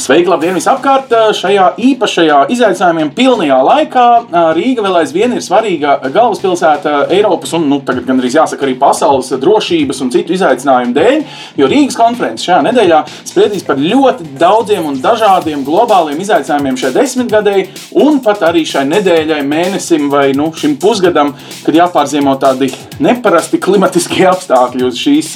Sveiki, labdien visapkārt! Šajā īpašajā izaicinājumiem pilnajā laikā Rīga vēl aizvien ir svarīga galvaspilsēta Eiropas un, nu, tagad gandrīz jāsaka, arī pasaules drošības un citu izaicinājumu dēļ, jo Rīgas konferences šajā nedēļā spriedīs par ļoti daudziem un dažādiem globāliem izaicinājumiem šai desmitgadēji un pat arī šai nedēļai, mēnesim vai nu, šim pusgadam, kad jāpārziemo tādi neparasti klimatiskie apstākļi uz šīs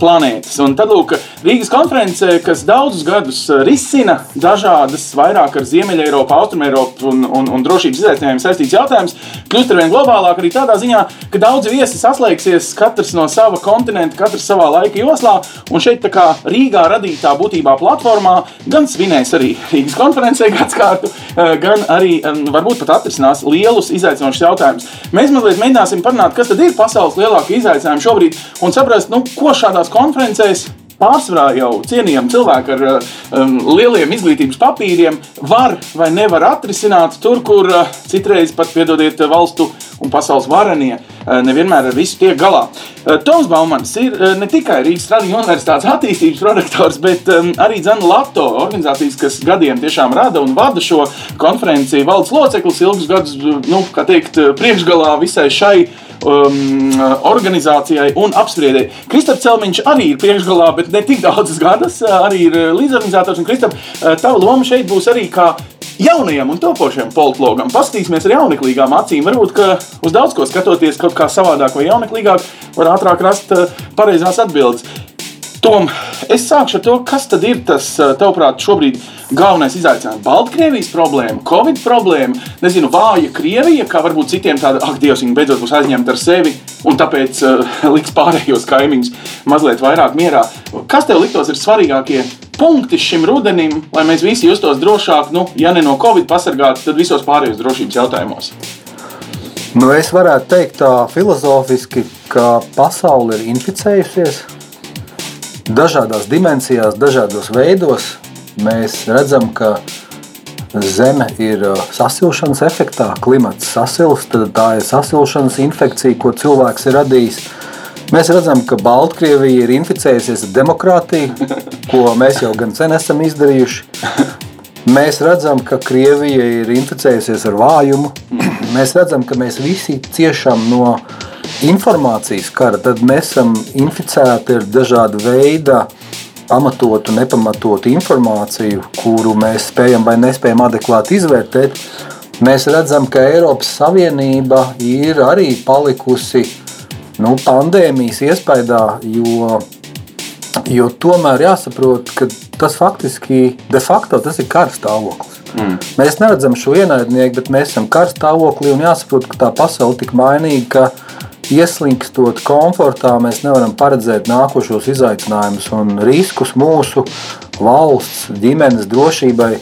planētas. Un tad, lūk, Rīgas konference, kas daudzus gadus risina risina dažādas, vairāk ar Ziemeļ-Eiropu, Austrumēropu un, un, un drošības izaicinājumiem saistīts jautājums, kļūst ar vien globālāk arī tādā ziņā, ka daudzi viesi saslēgsies katrs no sava kontinenta, katrs savā laika joslā, un šeit tā kā Rīgā radītā būtībā platformā gan svinēs arī Rīgas konferencē gadskārtu, eh, gan arī varbūt pat atrisinās lielus izaicinošus jautājumus. Mēs mazliet mēģināsim parunāt, kas tad ir pasaules lielākie izaicinājumi šobrīd, un saprast, nu, ko šādās konferencēs pārsvarā jau cienījami cilvēki ar um, lieliem izglītības papīriem var vai nevar atrisināt tur, kur uh, citreiz pat piedodiet valstu un pasaules varenie uh, nevienmēr ar visu tiek galā. Uh, Toms Baumans ir uh, ne tikai Rīgas Tradiņu universitātes attīstības prorektors, bet um, arī Zana Lato organizācijas, kas gadiem tiešām rada un vada šo konferenciju valdes loceklis ilgus gadus, nu, kā teikt, priekšgalā visai šai um, organizācijai un apspriedēji. Kristaps Celmiņš arī ir priekšgalā, bet ne tik daudzas gadus, arī ir līdzorganizators. Un, Kristap, tava loma šeit būs arī kā jaunajam un topošajam politologam. Paskatīsimies ar jauneklīgām acīm. Varbūt, ka uz daudz ko skatoties kaut kā savādāk vai jauneklīgāk, var ātrāk rast pareizās atbildes. Tom, es sākšu ar to, kas tad ir tas, tavuprāt, šobrīd galvenais izaicinājums. Baltkrievijas problēma, Covid problēma, nezinu, vāja Krievija, kā varbūt citiem tāda, ak, Dievs, viņi beidzot būs aizņemti ar sevi un tāpēc uh, liks pārējos kaimiņus mazliet vairāk mierā. Kas tev liktos ir svarīgākie punkti šim rudenim, lai mēs visi justos drošāk, nu, ja ne no Covid pasargāti, tad visos pārējos drošības jautājumos? Nu, es varētu teikt tā filozofiski, ka pasaule ir inficējusies dažādās dimensijās, dažādos veidos. Mēs redzam, ka Zeme ir uh, sasilšanas efektā, klimats sasilst, tad tā ir sasilšanas infekcija, ko cilvēks ir radījis. Mēs redzam, ka Baltkrievija ir inficējusies ar demokrātiju, ko mēs jau gan sen esam izdarījuši. Mēs redzam, ka Krievija ir inficējusies ar vājumu. Mēs redzam, ka mēs visi ciešam no informācijas kara, tad mēs esam inficēti ar dažādu veidu pamatotu, nepamatotu informāciju, kuru mēs spējam vai nespējam adekvāti izvērtēt. Mēs redzam, ka Eiropas Savienība ir arī palikusi nu, pandēmijas iespējā, jo, jo tomēr jāsaprot, ka tas faktiski de facto tas ir kara stāvoklis. Mm. Mēs neredzam šo ienaidnieku, bet mēs esam kara stāvoklī un jāsaprot, ka tā pasaule ir tik mainīga, ieslīgstot komfortā, mēs nevaram paredzēt nākošos izaicinājumus un riskus mūsu valsts, ģimenes drošībai.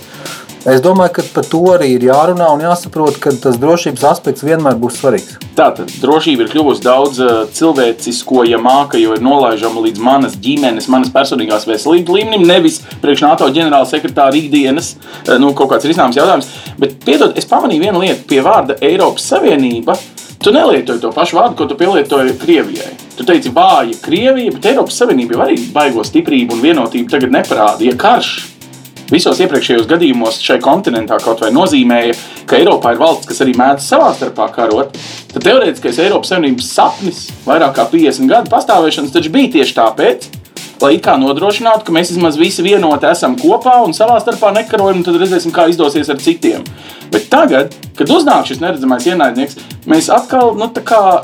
Es domāju, ka par to arī ir jārunā un jāsaprot, ka tas drošības aspekts vienmēr būs svarīgs. Tātad drošība ir kļuvusi daudz eh, cilvēcisko, ja māka, jo ir nolaižama līdz manas ģimenes, manas personīgās veselības līmenim, nevis priekš NATO ģenerāla sekretāra ikdienas eh, nu, kaut kāds risināms jautājums. Bet, piedod, es pamanīju vienu lietu pie vārda Eiropas Savienība. Tu nelietoji to pašu vārdu, ko tu pielietoji Krievijai. Tu teici, vāja Krievija, bet Eiropas Savienība arī baigo stiprību un vienotību tagad neparāda. Ja karš visos iepriekšējos gadījumos šai kontinentā kaut vai nozīmēja, ka Eiropā ir valsts, kas arī mēdz savā starpā karot, tad teorētiskais Eiropas Savienības sapnis vairāk kā 50 gadu pastāvēšanas taču bija tieši tāpēc, lai it kā nodrošinātu, ka mēs vismaz visi vienoti esam kopā un savā starpā nekarojam, tad redzēsim, kā izdosies ar citiem. Bet tagad, kad uznāk šis neredzamais ienaidnieks, mēs atkal nu,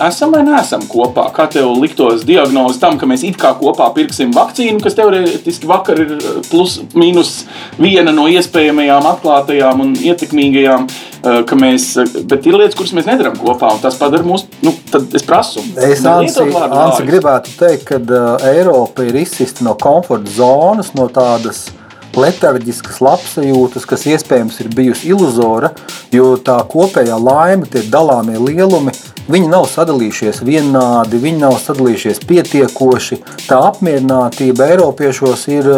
esam vai neesam kopā. Kā tev liktos diagnoze tam, ka mēs it kā kopā pirksim vakcīnu, kas teorētiski vakar ir eh, plus mīnus viena no iespējamajām atklātajām un ietekmīgajām, eh, ka mēs, eh, bet ir lietas, kuras mēs nedaram kopā, un tas padara mūs, nu, tad es prasu. Es Ansi, Ansi gribētu teikt, ka uh, Eiropa ir izsista no komforta zonas, no tādas letarģiskas labsajūtas, kas iespējams ir bijusi iluzora, jo tā kopējā laime, tie dalāmie lielumi, viņi nav sadalījušies vienādi, viņi nav sadalījušies pietiekoši. Tā apmierinātība Eiropiešos ir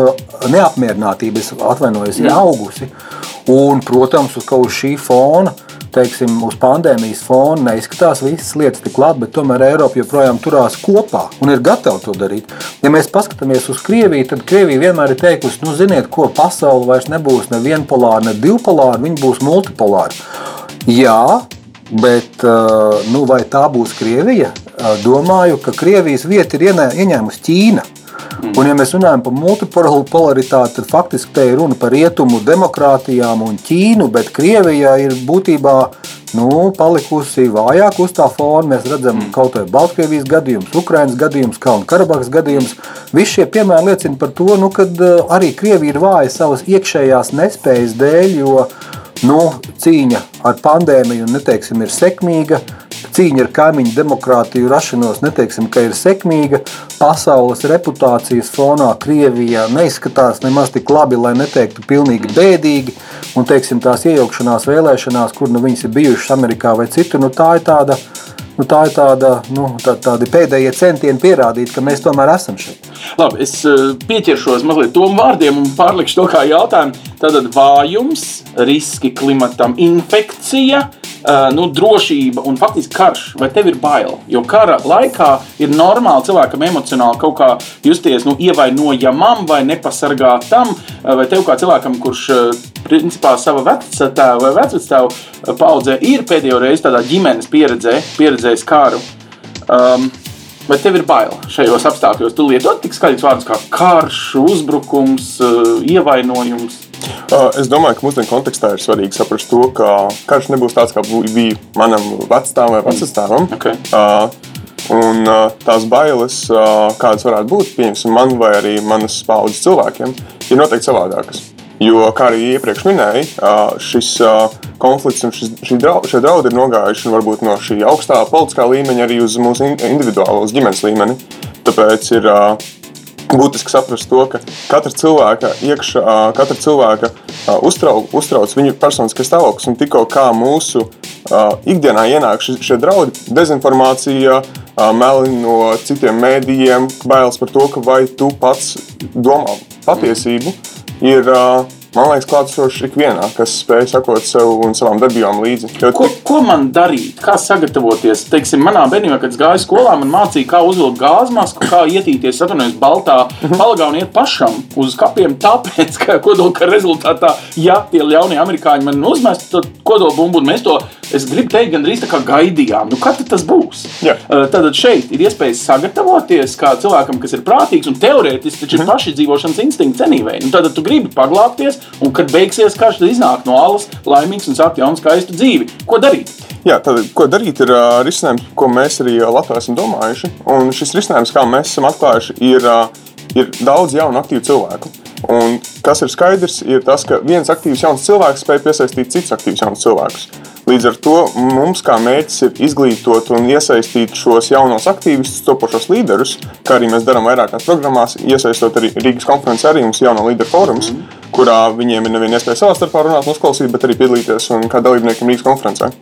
neapmierinātība, atvainojos, ir augusi. Un, protams, uz kaut šī fona teiksim, uz pandēmijas fona neizskatās visas lietas tik labi, bet tomēr Eiropa joprojām turās kopā un ir gatava to darīt. Ja mēs paskatāmies uz Krieviju, tad Krievija vienmēr ir teikusi, nu, ziniet, ko pasaule vairs nebūs ne vienpolāra, ne divpolāra, viņa būs multipolāra. Jā, Bet nu, vai tā būs Krievija? Domāju, ka Krievijas vieta ir ieņēmusi Ķīna. Un, ja mēs runājam par multipolaritāti, tad faktiski te ir runa par rietumu demokrātijām un Ķīnu, bet Krievija ir būtībā nu, palikusi vājāk uz tā fona. Mēs redzam, mm. kaut vai Baltkrievijas gadījums, Ukraiņas gadījums, Kalnu-Karabahas gadījums. Visi šie piemēri liecina par to, nu, ka arī Krievija ir vāja savas iekšējās nespējas dēļ, jo nu, cīņa ar pandēmiju neteiksim, ir sekmīga. Cīņa ar kaimiņu demokrātiju rašanos neteiksim, ka ir sekmīga. Pasaules reputācijas fonā Krievijā neizskatās nemaz tik labi, lai neteiktu pilnīgi bēdīgi. Un teiksim, tās iejaukšanās vēlēšanās, kur nu viņas ir bijušas Amerikā vai citur, nu, tā ir tāda nu, tā ir tāda, nu, tā, tādi pēdējie centieni pierādīt, ka mēs tomēr esam šeit. Labi, es eh, pieķeršos mazliet tom vārdiem un pārlikšu to kā jautājumu. Tātad vājums, riski klimatam, infekcija, Uh, nu, drošība un faktiski karš, vai tev ir bail? Jo kara laikā ir normāli cilvēkam emocionāli kaut kā justies nu, ievainojamam vai nepasargātam, vai tev kā cilvēkam, kurš principā sava vecāta vai vecāta paudzē ir pēdējo reizi tādā ģimenes pieredzē, pieredzējis karu. Um, Vai tev ir bail šajos apstākļos? Tu lietot tik skaļus vārdus kā karš, uzbrukums, ievainojums. Es domāju, ka mūsdienu kontekstā ir svarīgi saprast to, ka karš nebūs tāds, kā bija manam vecātam vai vecātam. Okay. Un tās bailes, kādas varētu būt, pieņemsim, man vai arī manas paudzes cilvēkiem, ir noteikti savādākas. Jo, kā arī iepriekš minēju, šis konflikts un šis, draud, šie draudi ir nogājuši varbūt no šī augstā politiskā līmeņa arī uz mūsu individuālo, uz ģimenes līmeni. Tāpēc ir būtiski saprast to, ka katra cilvēka iekšā, katra cilvēka uztrauc, uztrauc viņu personiskais stāvoklis. Un tikko kā mūsu ikdienā ienāk šie draudi, dezinformācija, meli no citiem mēdījiem, bailes par to, vai tu pats domā patiesību, ir man liekas, klātsošs ikvienā, kas spēj sakot sev un savām darbībām līdzi. Jo... Ko, ko man darīt? Kā sagatavoties? Teiksim, manā bērnībā, kad gāju skolā, man mācīja, kā uzvilkt gāzes masku, kā ietīties atvainojas baltā palagā un iet pašam uz kapiem. Tāpēc, ka kodolka rezultātā, ja tie ļaunie amerikāņi man uzmest kodolbumbu un mēs to, es gribu teikt, gandrīz tā kā gaidījām. Nu, kad tas būs? Jā. Tad šeit ir iespējas sagatavoties kā cilvēkam, kas ir prātīgs un teorētiski taču ir mhm. paši dzīvošanas instinkts cenīvēji. Nu, tad tu gribi paglābties un kad beigsies karš, tad iznāk no alas laimīgs un sāk jaunu skaistu dzīvi. Ko darīt? Jā, tad, ko darīt, ir uh, risinājums, ko mēs arī Latvijā esam domājuši. Un šis risinājums, kā mēs esam atklājuši, ir, uh, ir daudz jaunu, aktīvu cilvēku. Un kas ir skaidrs, ir tas, ka viens aktīvs jauns cilvēks spēj piesaistīt citus aktīvus jaunus cilvēkus. Līdz ar to mums kā mērķis ir izglītot un iesaistīt šos jaunos aktīvistus, topošos līderus, kā arī mēs darām vairākās programmās, iesaistot arī Rīgas konferences, arī mums jauno līderu fórums, mm. kurā viņiem ir nevien iespēja savā starpā runāt, uzklausīt, bet arī piedalīties un kā dalībniekiem Rīgas konferencē.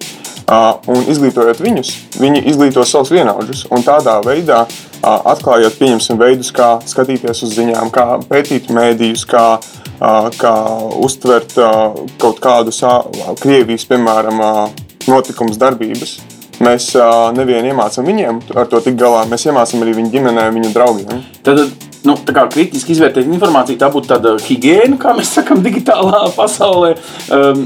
Un izglītojot viņus, viņi izglīto savus vienaudžus. Un tādā veidā, atklājot, pieņemsim, veidus, kā skatīties uz ziņām, kā pētīt mēdījus, kā kā uztvert kaut kādus Krievijas, piemēram, notikumus, darbības. Mēs nevienu iemācām viņiem ar to tik galā, mēs iemācām arī viņu ģimenē, viņu draugiem. Tad, nu, tā kā kritiski izvērtēt informāciju, tā būtu tāda higiēna, kā mēs sakām, digitālā pasaulē. Um,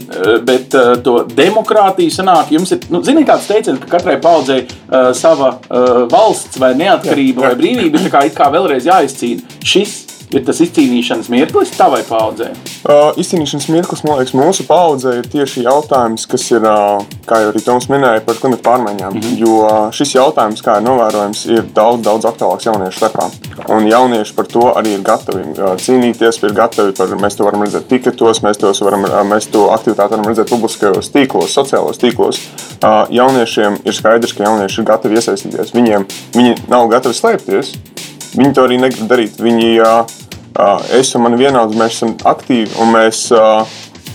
bet uh, to demokrātiju sanāk, jums ir, nu, ziniet, kāds teiciens, ka katrai paudzei uh, sava uh, valsts vai neatkarība jā, jā. vai brīvība ir kā, kā vēlreiz jāizcīna. Šis ir tas izcīnīšanas mirklis tavai paudzei? Uh, izcīnīšanas mirklis, man liekas, mūsu paudzei ir tieši jautājums, kas ir, uh, kā jau arī Toms minēja, par klimatu pārmaiņām. Mm -hmm. Jo uh, šis jautājums, kā ir novērojams, ir daudz, daudz aktuālāks jauniešu starpā. Un jaunieši par to arī ir gatavi uh, cīnīties, ir gatavi par, mēs to varam redzēt piketos, mēs varam, uh, mēs to aktivitāti varam redzēt publiskajos tīklos, sociālos tīklos. Uh, jauniešiem ir skaidrs, ka jaunieši ir gatavi iesaistīties. Viņiem, viņi nav gatavi slēpties, Viņi to arī negrib darīt. Viņi, es un mani vienaudzi, mēs esam aktīvi un mēs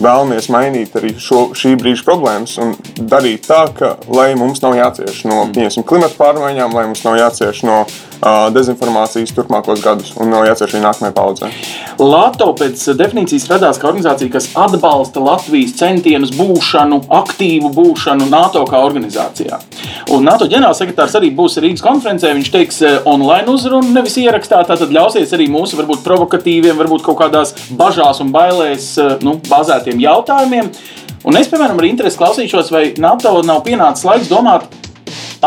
vēlamies mainīt arī šo, šī brīža problēmas un darīt tā, ka lai mums nav jācieš no mm. klimata pārmaiņām, lai mums nav jācieš no uh, dezinformācijas turpmākos gadus un vēl jācer šī nākamajai paudzei. Lato pēc definīcijas radās kā organizācija, kas atbalsta Latvijas centienus būšanu, aktīvu būšanu NATO kā organizācijā. Un NATO ģenerālsekretārs arī būs Rīgas konferencē. Viņš teiks online uzrunu, nevis ierakstā. Tātad ļausies arī mūsu varbūt provokatīviem, varbūt kaut kādās bažās un bailēs nu, bāzētiem jautājumiem. Un es, piemēram, ar interesi klausīšos, vai NATO nav pienācis laiks domāt,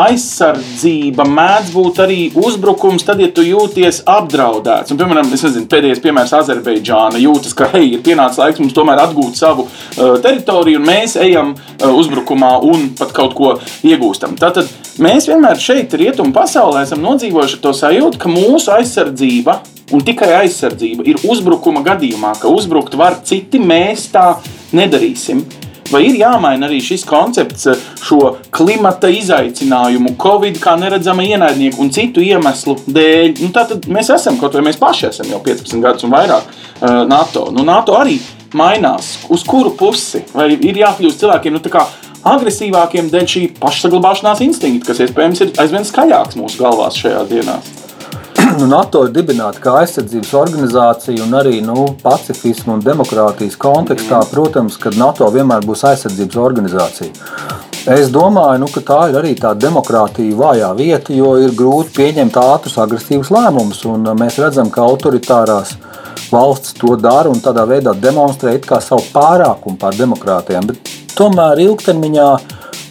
aizsardzība mēdz būt arī uzbrukums, tad, ja tu jūties apdraudēts. Un, piemēram, nezinu, pēdējais piemērs Azerbaidžāna jūtas, ka hei, ir pienācis laiks mums tomēr atgūt savu uh, teritoriju, un mēs ejam uh, uzbrukumā un pat kaut ko iegūstam. Tātad mēs vienmēr šeit, rietumu pasaulē, esam nodzīvojuši to sajūtu, ka mūsu aizsardzība un tikai aizsardzība ir uzbrukuma gadījumā, ka uzbrukt var citi, mēs tā nedarīsim. Vai ir jāmaina arī šis koncepts eh, šo klimata izaicinājumu, covid kā neredzama ienaidnieku un citu iemeslu dēļ? Nu, Tātad mēs esam, kaut vai mēs paši esam jau 15 gadus un vairāk uh, NATO. Nu, NATO arī mainās. Uz kuru pusi? Vai ir jākļūst cilvēkiem nu, agresīvākiem dēļ šī pašsaglabāšanās instinkta, kas iespējams ir aizvien skaļāks mūsu galvās šajās dienās? Nu, NATO ir dibināta kā aizsardzības organizācija un arī nu, pacifismu un demokrātijas kontekstā, protams, ka NATO vienmēr būs aizsardzības organizācija. Es domāju, nu, ka tā ir arī tā demokrātija vājā vieta, jo ir grūti pieņemt ātrus, agresīvus lēmumus. Mēs redzam, ka autoritārās valsts to dara un tādā veidā demonstrē savu pārākumu pār demokrātijām. Bet tomēr ilgtermiņā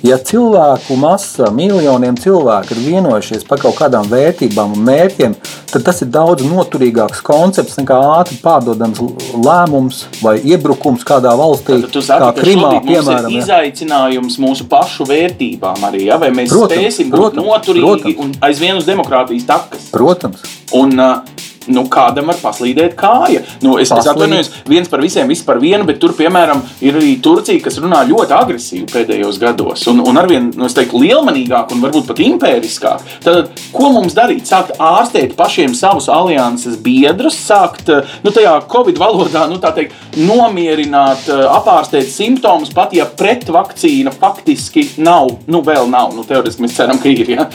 Ja cilvēku masa, miljoniem cilvēku ir vienojušies par kaut kādām vērtībām un mērķiem, tad tas ir daudz noturīgāks koncepts nekā ātri pārdodams lēmums vai iebrukums kādā valstī. Tad, saki, kā Krimā, piemēram. Tas ir izaicinājums mūsu pašu vērtībām arī, ja? vai mēs protams, spēsim būt protams, noturīgi protams. un aizvien uz demokrātijas takas. Protams. Un, uh, nu, kādam var paslīdēt kāja. Nu, es, es atvainojos, viens par visiem, viss par vienu, bet tur, piemēram, ir arī Turcija, kas runā ļoti agresīvi pēdējos gados, un, un arvien, nu, teiktu, lielmanīgāk un varbūt pat impēriskāk. Tad, ko mums darīt? Sākt ārstēt pašiem savus alianses biedrus, sākt, nu, tajā Covid valodā, nu, tā teikt, nomierināt, apārstēt simptomus, pat ja pretvakcīna faktiski nav, nu, vēl nav, nu, teoretiski mēs ceram, ka ir. Ja?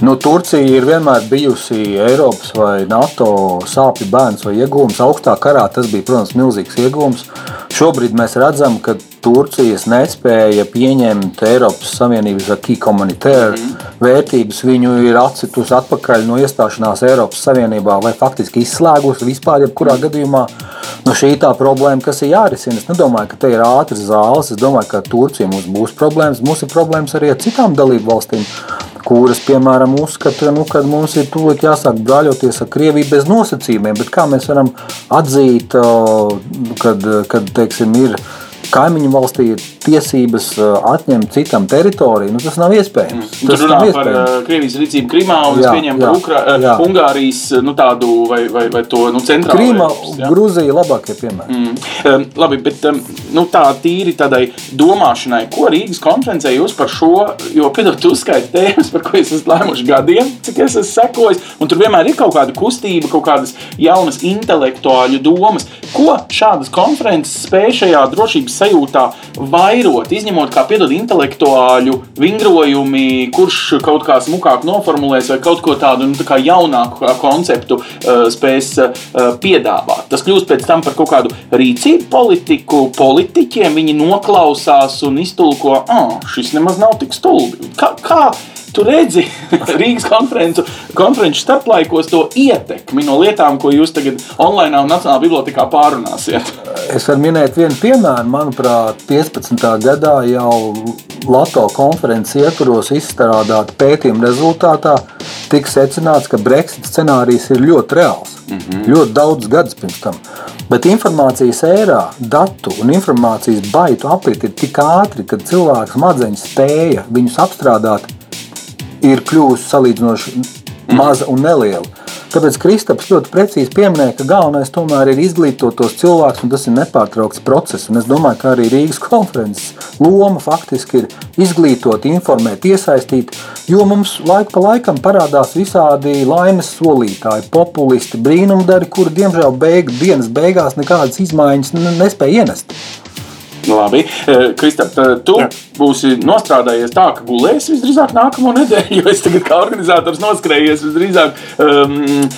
Nu, Turcija ir vienmēr bijusi Eiropas vai NATO sāpju bērns vai iegūms. Augstā karā tas bija, protams, milzīgs iegūms. Šobrīd mēs redzam, ka Turcijas nespēja pieņemt Eiropas Savienības akī komunitēru mm. vērtības. Viņu ir atsitusi atpakaļ no iestāšanās Eiropas Savienībā vai faktiski izslēgusi vispār, jebkurā gadījumā. Nu, šī ir tā problēma, kas ir jārisina. Es nedomāju, ka te ir ātras zāles. Es domāju, ka Turcija mums būs problēmas. Mums ir problēmas arī ar citām dalību valstīm kuras, piemēram, uzskata, nu, ka mums ir tūlīt jāsāk brāļoties ar Krieviju bez nosacījumiem. Bet kā mēs varam atzīt, kad, kad teiksim, ir kaimiņu valstī ir tiesības atņemt citam teritoriju, nu, tas nav iespējams. Mm. Tas nav iespējams. par uh, Krievijas rīcību Krimā un jā, pieņem par Ukra jā. Ungārijas nu, tādu vai, vai, vai to nu, centrālu. Krīma, Gruzija labākie piemēri. Mm. Um, labi, bet um, nu, tā tīri tādai domāšanai, ko Rīgas konferencē jūs par šo, jo, piedod, tu uzskaiti tēmas, par ko es esmu lēmuši gadiem, cik es esmu sekojis, un tur vienmēr ir kaut kāda kustība, kaut kādas jaunas intelektuāļu domas. Ko šādas konferences spēj šajā drošības sajūtā vairot, izņemot, kā piedod, intelektuāļu vingrojumi, kurš kaut kā smukāk noformulēs vai kaut ko tādu nu, tā jaunāku konceptu uh, spēs uh, piedāvāt. Tas kļūst pēc tam par kaut kādu rīcību politiku, politiķiem. Viņi noklausās un iztulko, ah, šis nemaz nav tik stulbi. Kā, kā tu redzi Rīgas konferenču, konferenču starplaikos to ietekmi no lietām, ko jūs tagad online un Nacionālajā bibliotekā pārunāsiet? Es varu minēt vienu piemēru. Manuprāt, 15. gadā jau Latvijas konferences ietvaros izstrādāta pētījuma rezultātā tika secināts, ka Brexit scenārijs ir ļoti reāls. Mm -hmm. Ļoti daudz gadus pirms tam. Bet informācijas ērā, datu un informācijas baitu aprit ir tik ātri, ka cilvēks smadzenes spēja viņus apstrādāt ir kļuvusi salīdzinoši maza un neliela. Tāpēc Kristaps ļoti precīzi pieminēja, ka galvenais tomēr ir izglītot tos cilvēkus, un tas ir nepārtraukts process. Un es domāju, ka arī Rīgas konferences loma faktiski ir izglītot, informēt, iesaistīt, jo mums laika pa laikam parādās visādi laimes solītāji, populisti, brīnumdari, kuri diemžēl beig, dienas beigās nekādas izmaiņas nespēja ienest. Labi, Kristap, tu Jā. būsi nostrādājies tā, ka gulēsi visdrīzāk nākamo nedēļu, jo es tagad kā organizators noskrējies visdrīzāk. Um,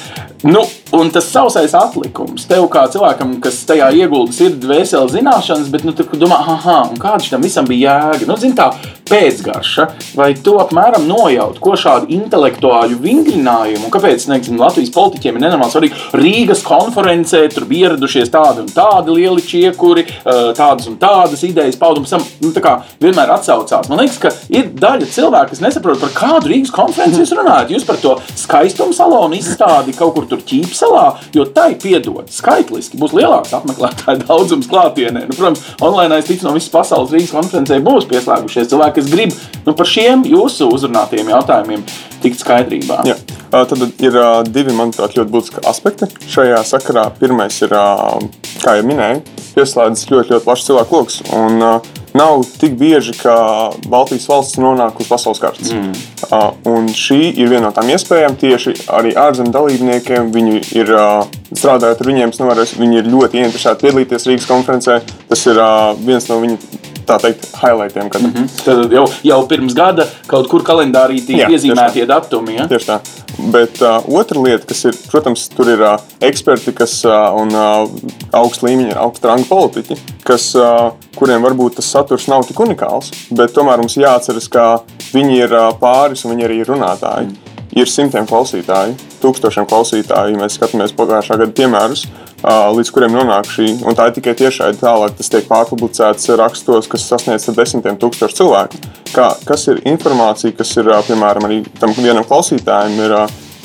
Nu, un tas sausais atlikums tev, kā cilvēkam, kas tajā ieguldījis, ir dvēseli zināšanas, bet nu, tu domā, ah, kāda tam visam bija jēga. Nu, zin, tā pēcgarša, vai tu apmēram nojaut, ko šādu intelektuāļu vingrinājumu, un kāpēc nezinu, Latvijas politiķiem ir nenormāli svarīgi. Rīgas konferencē tur bija ieradušies tādi un tādi lieli čiekuri, tādas un tādas idejas paudums. Nu, tā kā vienmēr atsaucās. Man liekas, ka ir daļa cilvēku, kas nesaprot, par kādu Rīgas konferenci jūs runājat. Jūs par to skaistumu salonu izstādi kaut kur tur ķīpselā, jo tai piedod skaitliski būs lielāks apmeklētāju daudzums klātienē. Nu, protams, online es ticu no visas pasaules Rīgas konferencē būs pieslēgušies cilvēki, kas grib nu, par šiem jūsu uzrunātajiem jautājumiem tikt skaidrībā. Jā. Tad ir divi, manuprāt, ļoti būtiski aspekti šajā sakarā. Pirmais ir, kā jau minēju, pieslēdzas ļoti, ļoti plašs cilvēku lokus. Un, nav tik bieži, ka Baltijas valsts nonāk uz pasaules kartes. Mm. Uh, un šī ir viena no tām iespējām. Tieši arī ārzemju dalībniekiem viņi ir uh, strādājot ar viņiem, nevarēs, viņi ir ļoti ieinteresēti piedalīties Rīgas konferencē. Tas ir uh, viens no viņu tā teikt, highlightiem. Kad... Mm -hmm. Tad jau, jau pirms gada kaut kur kalendārī tika iezīmēti datumi. Ja? Tieši tā. Bet uh, otra lieta, kas ir, protams, tur ir uh, eksperti kas, uh, un uh, augsta līmeņa, augsta ranga politiķi, kas, uh, kuriem varbūt tas saturs nav tik unikāls, bet tomēr mums jāatceras, ka viņi ir uh, pāris un viņi arī ir runātāji. Mm. Ir simtiem klausītāju, tūkstošiem klausītāju, mēs skatāmies pagājušā gada piemērus līdz kuriem nonāk šī. Un tā ir tikai tiešai tālāk, tas tiek pārpublicēts rakstos, kas sasniedz desmitiem tūkstošu cilvēku. Kā, kas ir informācija, kas ir piemēram arī tam vienam klausītājam, ir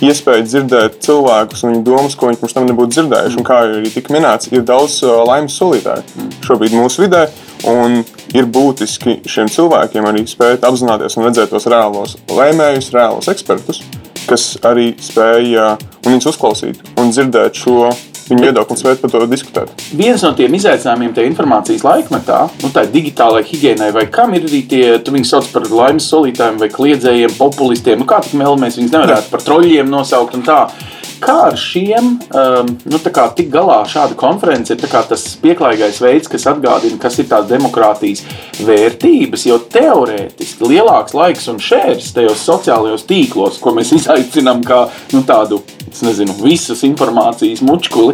iespēja dzirdēt cilvēkus un viņu domas, ko viņi pirms tam nebūtu dzirdējuši. Un kā arī tika minēts, ir daudz laimes solītāju šobrīd mūsu vidē. Un ir būtiski šiem cilvēkiem arī spēt apzināties un redzēt tos reālos lēmējus, reālos ekspertus, kas arī spēja un viņus uzklausīt un dzirdēt šo viņu viedoklis, vai par to diskutēt. Viens no tiem izaicinājumiem tajā informācijas laikmetā, nu, tā digitālai higiēnai, vai kam ir arī tie, tu viņus sauc par laimes solītājiem vai kliedzējiem, populistiem, nu, kā tik vēl mēs viņus nevarētu par troļļiem nosaukt un tā. Kā ar šiem um, nu, tik galā šāda konference ir tas pieklājīgais veids, kas atgādina, kas ir tās demokrātijas vērtības. Jo teorētiski lielāks laiks un šērs tajos sociālajos tīklos, ko mēs izaicinām kā nu, tādu nezinu, visas informācijas mučkuli.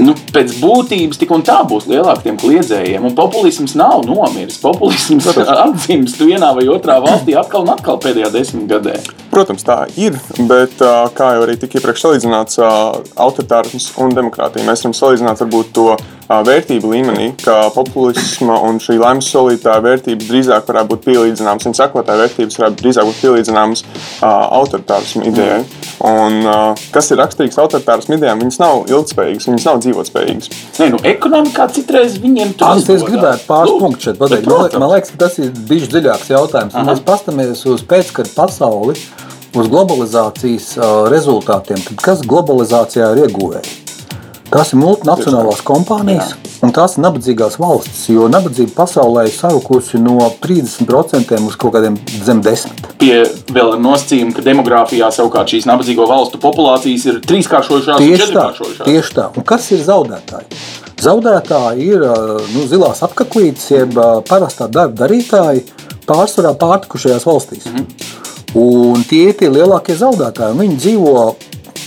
Nu, pēc būtības tik un tā būs lielāka tiem kliedzējiem. Un populisms nav nomiris. Populisms atzīst vienā vai otrā valstī atkal un atkal pēdējā desmitgadē. Protams, tā ir. Bet, kā jau arī tika iepriekš salīdzināts, autoritārisms un demokrātija, mēs varam salīdzināt varbūt to vērtību līmenī, ka populisma un šī laimes solītāja vērtības drīzāk varētu būt pielīdzināmas, viņa sekotāja vērtības varētu drīzāk būt pielīdzināmas autoritārismu idejai. Un, kas ir raksturīgs autoritārismu idejām, viņas nav ilgspējīgas, viņas nav dzīvotspējīgas. Nē, nu, ekonomikā citreiz viņiem tas ir. Es gribētu pāris punktus šeit pateikt. Man, man liekas, ka tas ir bijis dziļāks jautājums. Ja mēs pastamies uz pēckara pasauli, uz globalizācijas rezultātiem, tad kas globalizācijā ir ieguvēji? Tās ir multinacionālās kompānijas Jā. Un tās ir nabadzīgās valstis. Jo nabadzība pasaulē ir sarukusi no 30% uz kaut kādiem zem 10%. Pie vēl nosacījuma, ka demogrāfijā savukārt šīs nabadzīgo valstu populācijas ir trīskāršojušās tieši un četrkāršojušās. Tieši tā. Un kas ir zaudētāji? Zaudētāji ir nu, zilās apaklītes, jeb parastā darba darītāji pārsvarā pārtikušajās valstīs. Mm -hmm. Un tie ir tie lielākie zaudētāji. Viņi dzīvo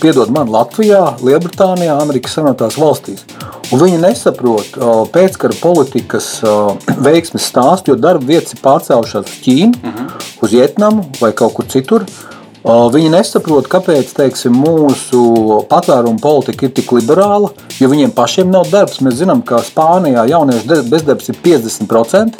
piedod man, Latvijā, Lielbritānijā, Amerikas Savienotās valstīs. Un viņi nesaprot pēckara politikas veiksmes stāstu, jo darba vietas ir pārcēlušās uz Ķīnu, uh mhm. -huh. uz Vietnamu vai kaut kur citur. Viņi nesaprot, kāpēc teiksim, mūsu patvērumu politika ir tik liberāla, jo viņiem pašiem nav darbs. Mēs zinām, ka Spānijā jauniešu bezdarbs ir 50%.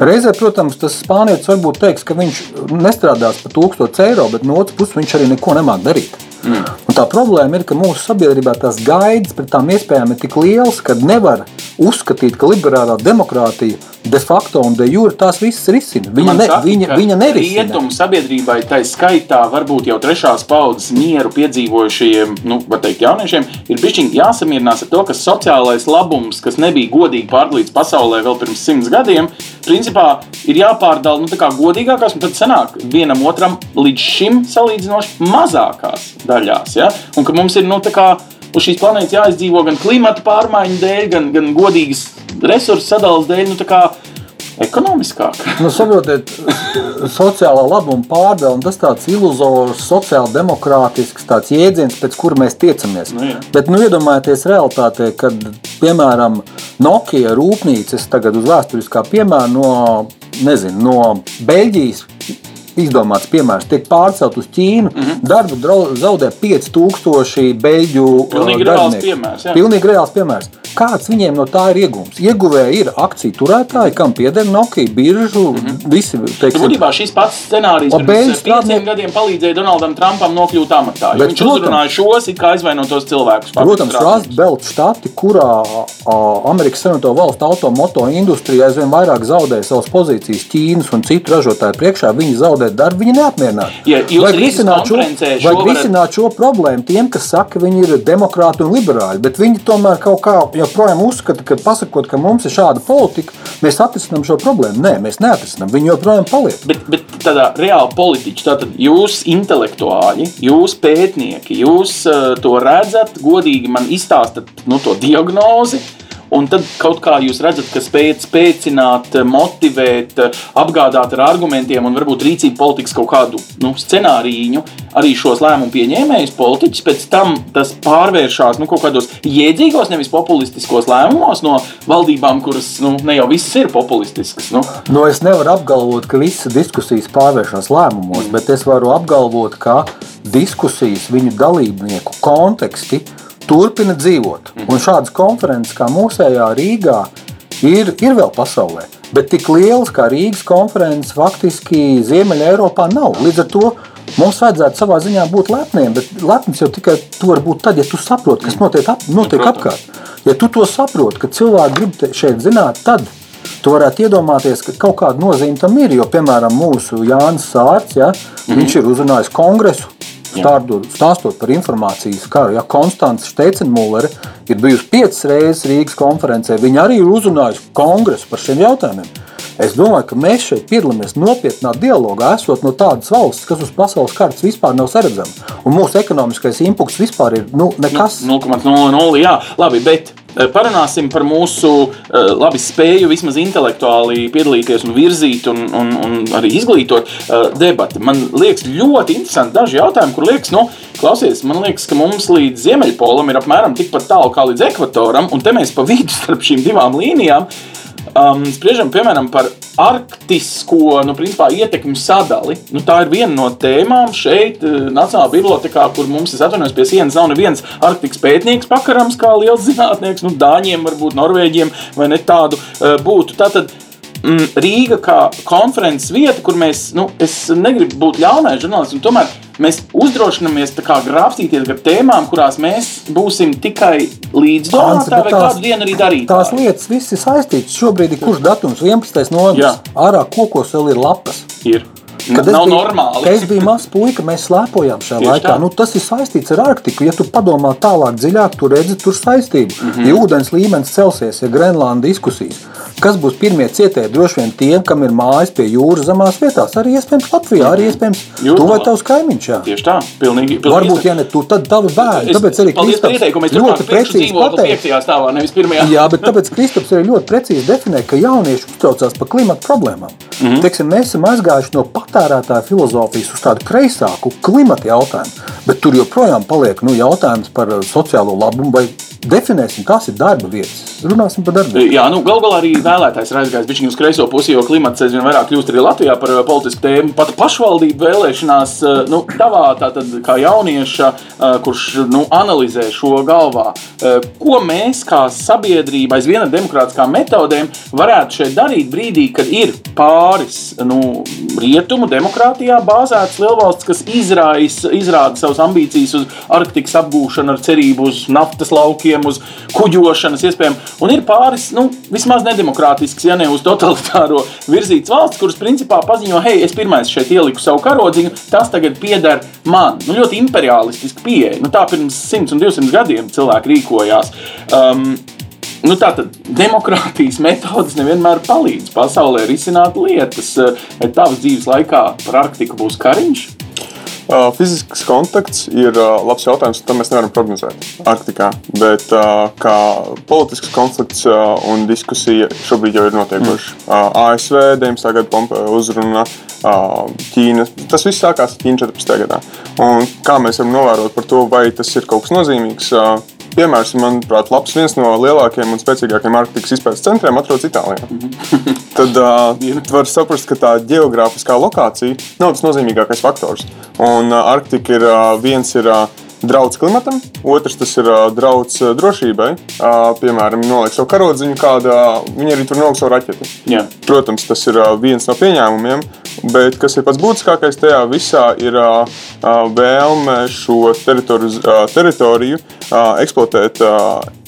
Reizē, protams, tas spānietis varbūt teiks, ka viņš nestrādās par 1000 eiro, bet no otras puses viņš arī neko nemāk darīt. Mm. Un tā problēma ir, ka mūsu sabiedrībā tās gaidas pret tām iespējām ir tik lielas, ka nevar uzskatīt, ka liberālā demokrātija de facto un de jure tās visas risina. Viņa, ne, saka, viņa, viņa nerisina. Rietumu sabiedrībai tā skaitā varbūt jau trešās paudzes mieru piedzīvojušajiem, nu, teikt, jauniešiem, ir bišķiņi jāsamierinās ar to, ka sociālais labums, kas nebija godīgi pārdalīts pasaulē vēl pirms simts gadiem, principā ir jāpārdala nu, godīgākās, un tad sanāk vienam otram līdz šim salīdzinoši mazākās daļās. Ja? Un ka mums ir nu, uz šīs planētas jāizdzīvo gan klimata pārmaiņu dēļ, gan, gan godīgas resursu sadalas dēļ. Nu, ekonomiskāk. Nu, saprotiet, sociālā labuma pārdala tas tāds iluzors, sociāli demokrātisks tāds jēdziens, pēc kura mēs tiecamies. Nu, jā. Bet nu, iedomājieties realitātē, kad, piemēram, Nokia rūpnīcas tagad uz vēsturiskā piemēra no, nezinu, no Beļģijas. Izdomāts piemērs tiek pārcelt uz Ķīnu. Mm -hmm. Darbu drau- zaudē 5000 beļģu uh, Pilnīgi reāls darbinieku. piemērs, jā. Pilnīgi reāls piemērs. Kāds viņiem no tā ir iegūms? Ieguvēji ir akciju turētāji, kam pieder Nokia, biržu, mm -hmm. visi. Nu, Teiksim, Būtībā šis pats scenārijs pirms pieciem strādnieki- gadiem palīdzēja Donaldam Trumpam nokļūt amatā. Bet, Viņš protams. uzrunāja šos it kā aizvainotos cilvēkus. Protams, Rāzbelta štati, kurā a, Amerikas Savienoto Valstu automoto industrija aizvien vairāk zaudē savas pozīcijas Ķīnas un citu ražotāju priekšā, viņi zaudē darbu, viņi neapmierināti. Ja Vajag risināt šo, vajag varat- šo problēmu tiem, kas saka, ka viņi ir demokrāti un liberāļi, bet viņi tomēr kaut kā joprojām uzskata, ka pasakot, ka mums ir šāda politika, mēs atrisinām šo problēmu. Nē, mēs neatrisinām, viņi joprojām paliek. Bet, bet tādā reāli politiķi, tātad jūs intelektuāļi, jūs pētnieki, jūs uh, to redzat, godīgi man izstāstat nu, to diagnozi. Un tad kaut kā jūs redzat, ka spējat spēcināt, motivēt, apgādāt ar argumentiem un varbūt rīcību politikas kaut kādu nu, scenāriju arī šos lēmumu pieņēmējus, politiķus. Pēc tam tas pārvēršas nu, kaut kādos jēdzīgos, nevis populistiskos lēmumos no valdībām, kuras nu, ne jau visas ir populistiskas. Nu. Nu, es nevaru apgalvot, ka visas diskusijas pārvēršas lēmumos, bet es varu apgalvot, ka diskusijas viņu dalībnieku konteksti turpina dzīvot. Un šādas konferences kā mūsējā Rīgā ir, ir vēl pasaulē. Bet tik lielas kā Rīgas konferences faktiski Ziemeļā Eiropā nav. Līdz ar to mums vajadzētu savā ziņā būt lepniem, bet lepns jau tikai tu vari būt tad, ja tu saproti, kas notiek, ap, notiek Protams. apkārt. Ja tu to saproti, ka cilvēki grib šeit zināt, tad Tu varētu iedomāties, ka kaut kāda nozīme tam ir. Jo, piemēram, mūsu Jānis Sārts, ja, mm -hmm. viņš ir uzrunājis kongresu, stārdot, stāstot par informācijas karu. Ja, Konstants Steicenmūlere ir bijusi piecas reizes Rīgas konferencē. Viņa arī ir uzrunājusi kongresu par šiem jautājumiem. Es domāju, ka mēs šeit piedalāmies nopietnā dialogā, esot no tādas valsts, kas uz pasaules kartes vispār nav saredzama. Un mūsu ekonomiskais impulss vispār ir nu, nekas. 0,00. Jā, labi, bet parunāsim par mūsu eh, labi, spēju vismaz intelektuāli piedalīties un virzīt un, un, un arī izglītot eh, debati. Man liekas, ļoti interesanti daži jautājumi, kur liekas, nu, klausies, man liekas, ka mums līdz Ziemeļpolam ir apmēram tikpat tālu kā līdz ekvatoram, un te mēs pa vidu starp šīm divām līnijām. Um, spriežam piemēram par arktisko nu, principā, ietekmi sadali. Nu, tā ir viena no tēmām šeit, eh, Nacionālajā bibliotekā, kur mums, es atvainojos, pie sienas nav neviens arktikas pētnieks pakarams, kā liels zinātnieks, nu, dāņiem, varbūt norvēģiem vai ne tādu uh, būtu. Tātad, Rīga kā konferences vieta, kur mēs, nu, es negribu būt ļaunais žurnālists, un tomēr mēs uzdrošināmies grābstīties ar tēmām, kurās mēs būsim tikai bet vai kādu dienu arī darīt. Tās lietas viss ir saistītas. Šobrīd ir kurš datums? 11. Jā. novembris. Ārā kokos vēl ir lapas. ir. Kad Nav biju, normāli. Kad es biju mazs puika, mēs slēpojām šajā Tieši laikā. tā. Nu, tas ir saistīts ar Arktiku. Ja tu padomā tālāk, dziļāk, tu redzi tur saistību. Mm. -hmm. Ja ūdens līmenis celsies, ja Grenlanda diskusijas, kas būs pirmie cietēji? Droši vien tiem, kam ir mājas pie jūras zemās vietās, arī iespējams Latvijā, arī iespējams Jūrmalā. tu vai tavs kaimiņš. Jā. Tieši tā, pilnīgi. pilnīgi Varbūt, ja ne tu, tad tavi bērni. Es- Tāpēc arī Kristaps ļoti precīzi pateica. Jā, bet tāpēc Kristaps arī ļoti precīzi definē, ka jaunieši uztraucās par klimatu problēmām. Mm. -hmm. Teiksim, mēs esam aizgājuši no patērētāja filozofijas uz tādu kreisāku klimata jautājumu, bet tur joprojām paliek nu, jautājums par uh, sociālo labumu. Vai definēsim, kas ir darba vietas? Runāsim par darba vietām. Jā, nu, galu galā arī vēlētājs ir aizgājis bišķiņ uz kreiso pusi, jo klimats aizvien vairāk kļūst arī Latvijā par uh, politisku tēmu. Pat pašvaldību vēlēšanās, uh, nu, tavā tātad kā jaunieša, uh, kurš nu, analizē šo galvā, ko mēs kā sabiedrība aizvien ar demokrātiskām metodēm varētu šeit darīt brīdī, kad ir pāris nu, rietumu demokrātijā bāzētas lielvalsts, kas izraisa, izrāda savas ambīcijas uz Arktikas apgūšanu ar cerību uz naftas laukiem, uz kuģošanas iespējām. Un ir pāris, nu, vismaz nedemokrātisks, ja ne uz totalitāro virzītas valsts, kuras principā paziņo, hei, es pirmais šeit ieliku savu karodziņu, tas tagad pieder man. Nu, ļoti imperialistiski pieeja. Nu, tā pirms 100 un 200 gadiem cilvēki rīkojās. Um, Nu, tā tad demokrātijas metodas nevienmēr palīdz pasaulē risināt lietas. Vai tavas dzīves laikā par Arktiku būs kariņš? Uh, fizisks kontakts ir uh, labs jautājums, to mēs nevaram prognozēt Arktikā. Bet uh, kā politisks konflikts un diskusija šobrīd jau ir notiekoša. Mm. ASV 19. gada Pompeo uzruna, uh, Ķīna. Tas viss sākās Ķīna 14. gadā. Un kā mēs varam novērot par to, vai tas ir kaut kas nozīmīgs? Piemērs, manuprāt, labs. viens no lielākajiem un spēcīgākajiem Arktikas izpētes centriem atrodas Itālijā. Tad uh, var saprast, ka tā geogrāfiskā lokācija nav tas nozīmīgākais faktors. Un uh, Arktika ir uh, viens ir. Uh, Drauds klimatam, otrs tas ir drauds drošībai. Piemēram, noliek savu karodziņu, kāda viņa arī tur noliek savu raķeti. Jā. Protams, tas ir viens no pieņēmumiem, bet kas ir pats būtiskākais tajā visā, ir vēlme šo teritoriju, teritoriju eksploatēt.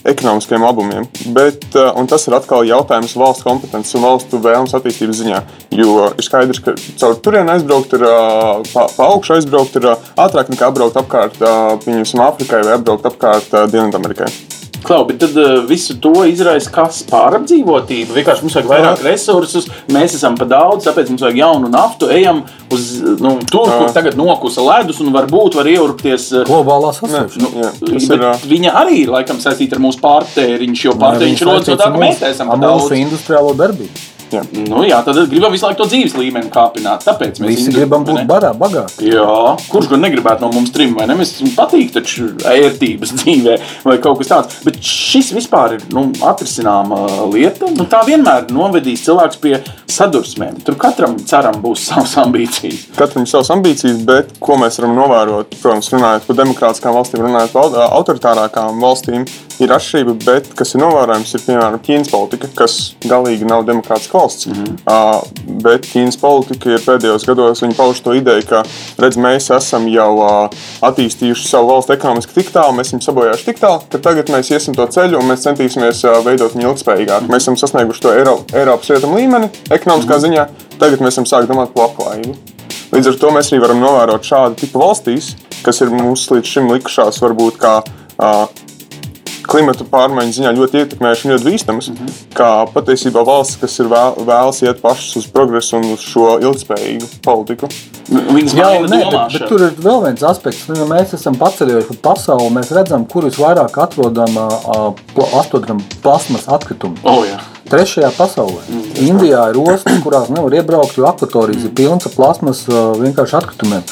Ekonomiskiem labumiem. Bet, uh, tas ir atkal jautājums valsts kompetences un valstu vēlmes attīstības ziņā. Jo ir skaidrs, ka caur turieni aizbraukt, ir, uh, pa, pa augšu aizbraukt, ir uh, ātrāk nekā apbraukt apkārt uh, Afrikai vai apbraukt apkārt Dienvidamerikai. Klau, bet tad uh, visu to izraisa kas pārapdzīvotība. Vienkārši mums vajag vairāk resursus, mēs esam par daudz, tāpēc mums vajag jaunu naftu. Ejam uz nu, tur, kur tagad nokusa ledus un varbūt var ieurpties. Globālā sasilšana. Jā, tas Bet ir. viņa arī ir laikam saistīta ar mūsu pārtēriņu, jo pārtēriņš rodas no tā, ka mēs esam mūsu daudz. industriālo darbību. Jā. Nu, jā, tad gribam visu laiku to dzīves līmeni kāpināt. Tāpēc mēs Visi gribam būt barā, bagāti. Jā, kurš gan negribētu no mums trim, vai ne? Mēs mums patīk taču ērtības dzīvē, vai kaut kas tāds. Bet šis vispār ir nu, atrisināma lieta. Nu, tā vienmēr novedīs cilvēks pie sadursmēm. Tur katram ceram būs savas ambīcijas. Katram ir savas ambīcijas, bet ko mēs varam novērot, protams, runājot par demokrātiskām valstīm, runājot par au- autoritārākām valstīm, ir atšķirība. Bet kas ir novērojams, ir piemēram Ķīnas politika, kas galīgi nav demokrātiska valsts. Mm -hmm. uh, bet Ķīnas politika ir pēdējos gados pauž to ideju, ka redz, mēs esam jau uh, attīstījuši savu valsti ekonomiski tik tālu, mēs esam sabojājuši tik tālu, ka tagad mēs iesim to ceļu un mēs centīsimies uh, veidot viņu ilgspējīgāk. Mm -hmm. Mēs esam sasnieguši to Eiro, Eiropas rietumu līmeni ekonomiskā mm -hmm. ziņā, tagad mēs esam sākuši domāt par labklājību. Līdz ar to mēs arī varam novērot šādu tipu valstīs, kas ir mums līdz šim likušās varbūt kā uh, klimata pārmaiņu ziņā ļoti ietekmējuši un ļoti bīstamas. Mm -hmm. Kā patiesībā valsts, kas ir vēl, vēlas iet pašas uz progresu un uz šo ilgspējīgu politiku. Viņas nē, bet, domāšanu. bet tur ir vēl viens aspekts. Nu, ja mēs esam paceļojuši pa pasauli, mēs redzam, kur visvairāk atrodam uh, pla- atrodam plasmas atkritumu. O, jā. Trešajā pasaulē. Mm, Indijā ir ostas, kurās nevar iebraukt, jo akvatorijas ir pilnas ar plasmas uh, vienkārši atkritumiem.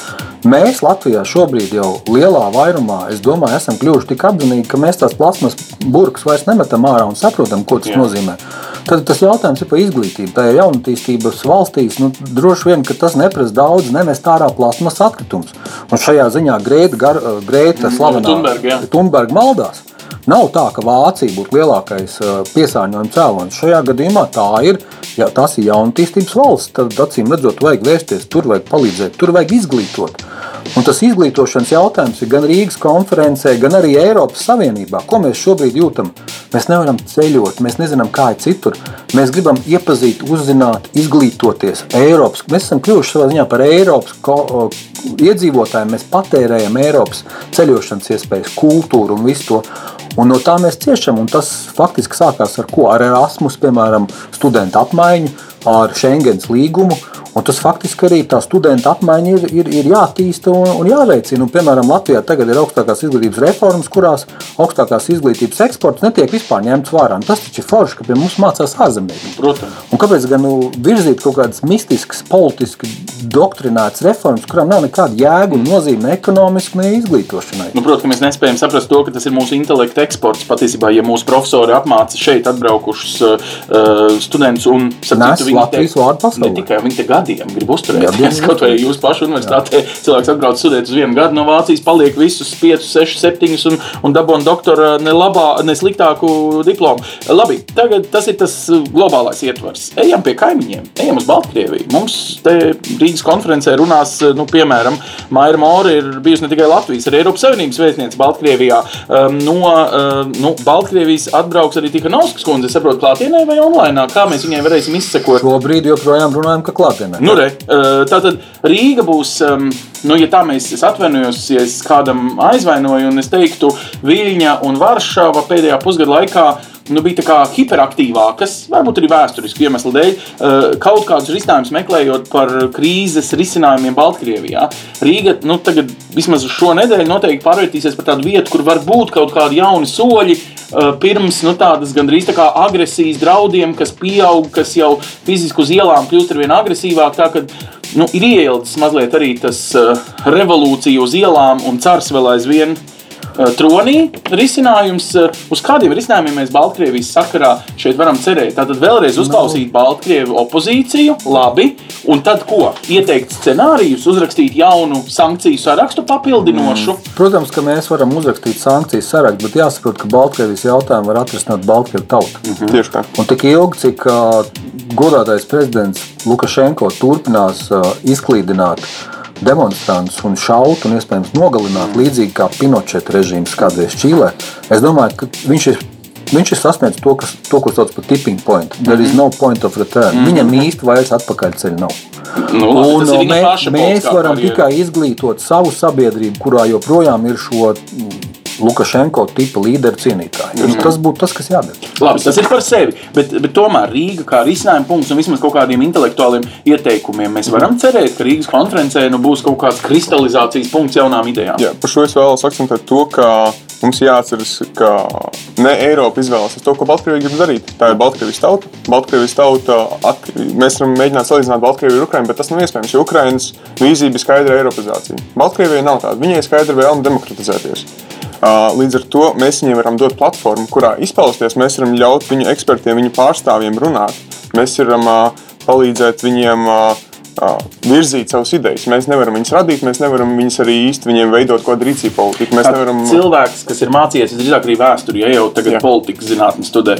Mēs Latvijā šobrīd jau lielā vairumā, es domāju, esam kļuvuši tik apzinīgi, ka mēs tās plasmas burkas vairs nemetam ārā un saprotam, ko tas Jā. nozīmē. Tad tas jautājums ir par izglītību. Tā ir jaunatīstības valstīs. Nu, droši vien, ka tas neprasa daudz nemest ārā plasmas atkritumus. Un šajā ziņā Grēta, Grēta slavenā Thunberg, jā. Thunberg maldās. Nav tā, ka Vācija būtu lielākais uh, piesārņojuma cēlonis. Šajā gadījumā tā ir. Ja tas ir jaunatīstības valsts, tad acīm redzot, vajag vērsties tur, vajag palīdzēt, tur vajag izglītot. Un tas izglītošanas jautājums ir gan Rīgas konferencē, gan arī Eiropas Savienībā. Ko mēs šobrīd jūtam? Mēs nevaram ceļot, mēs nezinām, kā ir citur. Mēs gribam iepazīt, uzzināt, izglītoties. Eiropas, mēs esam kļuvuši savā ziņā par Eiropas ko, o, iedzīvotājiem. Mēs patērējam Eiropas ceļošanas iespējas, kultūru un visu to. Un no tā mēs ciešam. un Tas faktiski sākās ar ko? Ar Erasmus, piemēram, studentu apmaiņu, ar Schengens līgumu. Un tas faktiski arī tā studenta apmaiņa ir, ir, ir jātīsta un, un jāveicina. Un, piemēram, Latvijā tagad ir augstākās izglītības reformas, kurās augstākās izglītības eksports netiek vispār ņemts vērā. Un tas taču ir forši, ka pie mums mācās ārzemnieki. Protams. Un kāpēc gan nu, virzīt kaut kādas mistiskas, politiski doktrinētas reformas, kurām nav nekāda jēga un nozīme ekonomiski, ne izglītošanai? Nu, Protams, mēs nespējam saprast to, ka tas ir mūsu intelekta eksports. Patiesībā, ja mūsu profesori apmāca šeit atbraukušus uh, studentus un Nes Latvijas vārdu pasaulē. Ne tikai viņi te gadiem grib uzturēt. Gadiem Ja kaut vai jūsu pašu universitātē cilvēks atbrauc studēt uz vienu gadu no Vācijas, paliek visus 5, 6, 7 un, un dabūna doktora ne, labā, ne sliktāku diplomu. Labi, tagad tas ir tas globālais ietvars. Ejam pie kaimiņiem, ejam uz Baltkrieviju. Mums te Rīgas konferencē runās, nu, piemēram, Maija Mora ir bijusi ne tikai Latvijas, arī Eiropas Savienības vēstniece Baltkrievijā. Um, no nu, Baltkrievijas atbrauks arī Tikanovskas kundze, saprotu, klātienē vai online. Kā mēs viņai varēsim izsekot? Šobrīd joprojām runājam, ka klātienē. Nu, re, uh, tātad Rīga būs, nu, ja tā mēs atvainojos, ja es kādam aizvainoju, un es teiktu, Viļņa un Varšava pēdējā pusgada laikā nu, bija tā hiperaktīvākas, varbūt arī vēsturisku iemeslu dēļ, uh, kaut kādus risinājumus meklējot par krīzes risinājumiem Baltkrievijā. Rīga nu, tagad vismaz šo nedēļu noteikti pārvērtīsies par tādu vietu, kur var būt kaut kādi jauni soļi. Uh, Pirms nu, tādas gandrīz tā kā agresijas draudiem, kas pieaug, kas jau fiziski uz ielām kļūst ar vien agresīvāk. Tā, kad, nu, ir ieildzis mazliet arī tas uh, revolūcija uz ielām un cars vēl aizvien tronī risinājums. Uh, uz kādiem risinājumiem mēs Baltkrievijas sakarā šeit varam cerēt? Tātad vēlreiz uzklausīt Baltkrievu opozīciju, labi, un tad ko? Ieteikt scenārijus, uzrakstīt jaunu sankciju sarakstu papildinošu. Protams, ka mēs varam uzrakstīt sankcijas sarakstu, bet jāsaprot, ka Baltkrievijas jautājumu var atrisināt Baltkrievu tauta. Mm. Tieši tā. Un tik ilgi, cik uh, godātais prezidents Lukašenko turpinās uh, izklīdināt demonstrantus un šaut un iespējams nogalināt, līdzīgi kā Pinocheta režīms kādreiz Čīlē, es domāju, ka viņš ir. Viņš ir sasniedzis to, kas, to, ko sauc par tipping point. There is no point of return. Mm -hmm. Viņam īsti vairs atpakaļceļa nav. Nu, Un, mē, mēs varam karjera. tikai izglītot savu sabiedrību, kurā joprojām ir šo mm, Lukašenko tipa līderu cienītāji. Mm -hmm. Tas būtu tas, kas jādara. Labi, tas ir par sevi. Bet, bet tomēr Rīga kā risinājuma punkts un vismaz kaut kādiem intelektuāliem ieteikumiem mēs varam cerēt, ka Rīgas konferencē nu, būs kaut kāds kristalizācijas punkts jaunām idejām. Jā, par šo es vēlos akcentēt to, ka mums jāatcerās, ka ne Eiropa izvēlēsies to, ko Baltkrievija grib darīt. Tā ir Baltkrievijas tauta. Baltkrievijas tauta at, mēs varam mēģināt salīdzināt Baltkrieviju ar Ukrajinu, bet tas nav iespējams, jo Ukrainas vīzija bija skaidra Eiropazācija. Baltkrievijai nav tāda. Viņai ir skaidra vēlme demokratizēties. Līdz ar to mēs viņiem varam dot platformu, kurā izpausties. Mēs varam ļaut viņu ekspertiem, viņu pārstāvjiem runāt. Mēs varam palīdzēt viņiem virzīt savas idejas. Mēs nevaram viņus radīt, mēs nevaram viņus arī īsti viņiem veidot kādu rīcību politiku. Mēs nevaram. Cilvēks, kas ir mācījies visdrīzāk arī vēsturi, ja jau tagad Jā. Politikas zinātnē studē.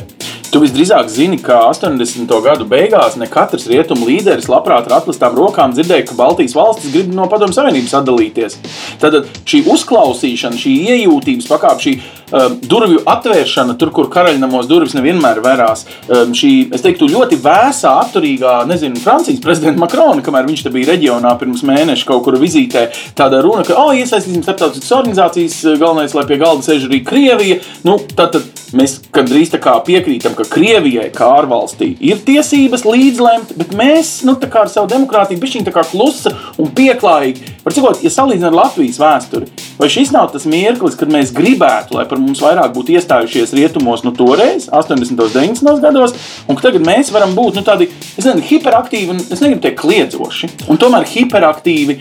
Tu visdrīzāk zini, ka 80. gadu beigās ne katrs rietumu līderis labprāt ar atklātām rokām dzirdēja, ka Baltijas valstis grib no Padomu Savienības atdalīties. Tad šī uzklausīšana, šī iejūtības pakāpe, šī um, durvju atvēršana, tur, kur karaļnamos durvis nevienmēr verās, um, šī, es teiktu, ļoti vēsā, atturīgā, nezinu, Francijas prezidenta Makrona, kamēr viņš te bija reģionā pirms mēneša kaut kur vizītē, tāda runa, ka, oh, iesaistīsim starptautiskas organizācijas, galvenais, lai pie galda sēž arī Krievija. Nu, tad, tad mēs gandrīz tā kā piekrītam, ka Krievijai, kā ārvalstī, ir tiesības līdzlemt, bet mēs, nu, ar savu demokrātiju, kā klusa un pieklājīgi, var cikot, ja salīdzinām ar Latvijas vēsturi, vai šis nav tas mirklis, kad mēs gribētu, lai par mums vairāk būtu iestājušies rietumos, nu, toreiz, 80. un 90. gados, un ka tagad mēs varam būt, nu, tādi, es nezinu, hiperaktīvi, un es negribu teikt kliedzoši, un tomēr hiperaktīvi,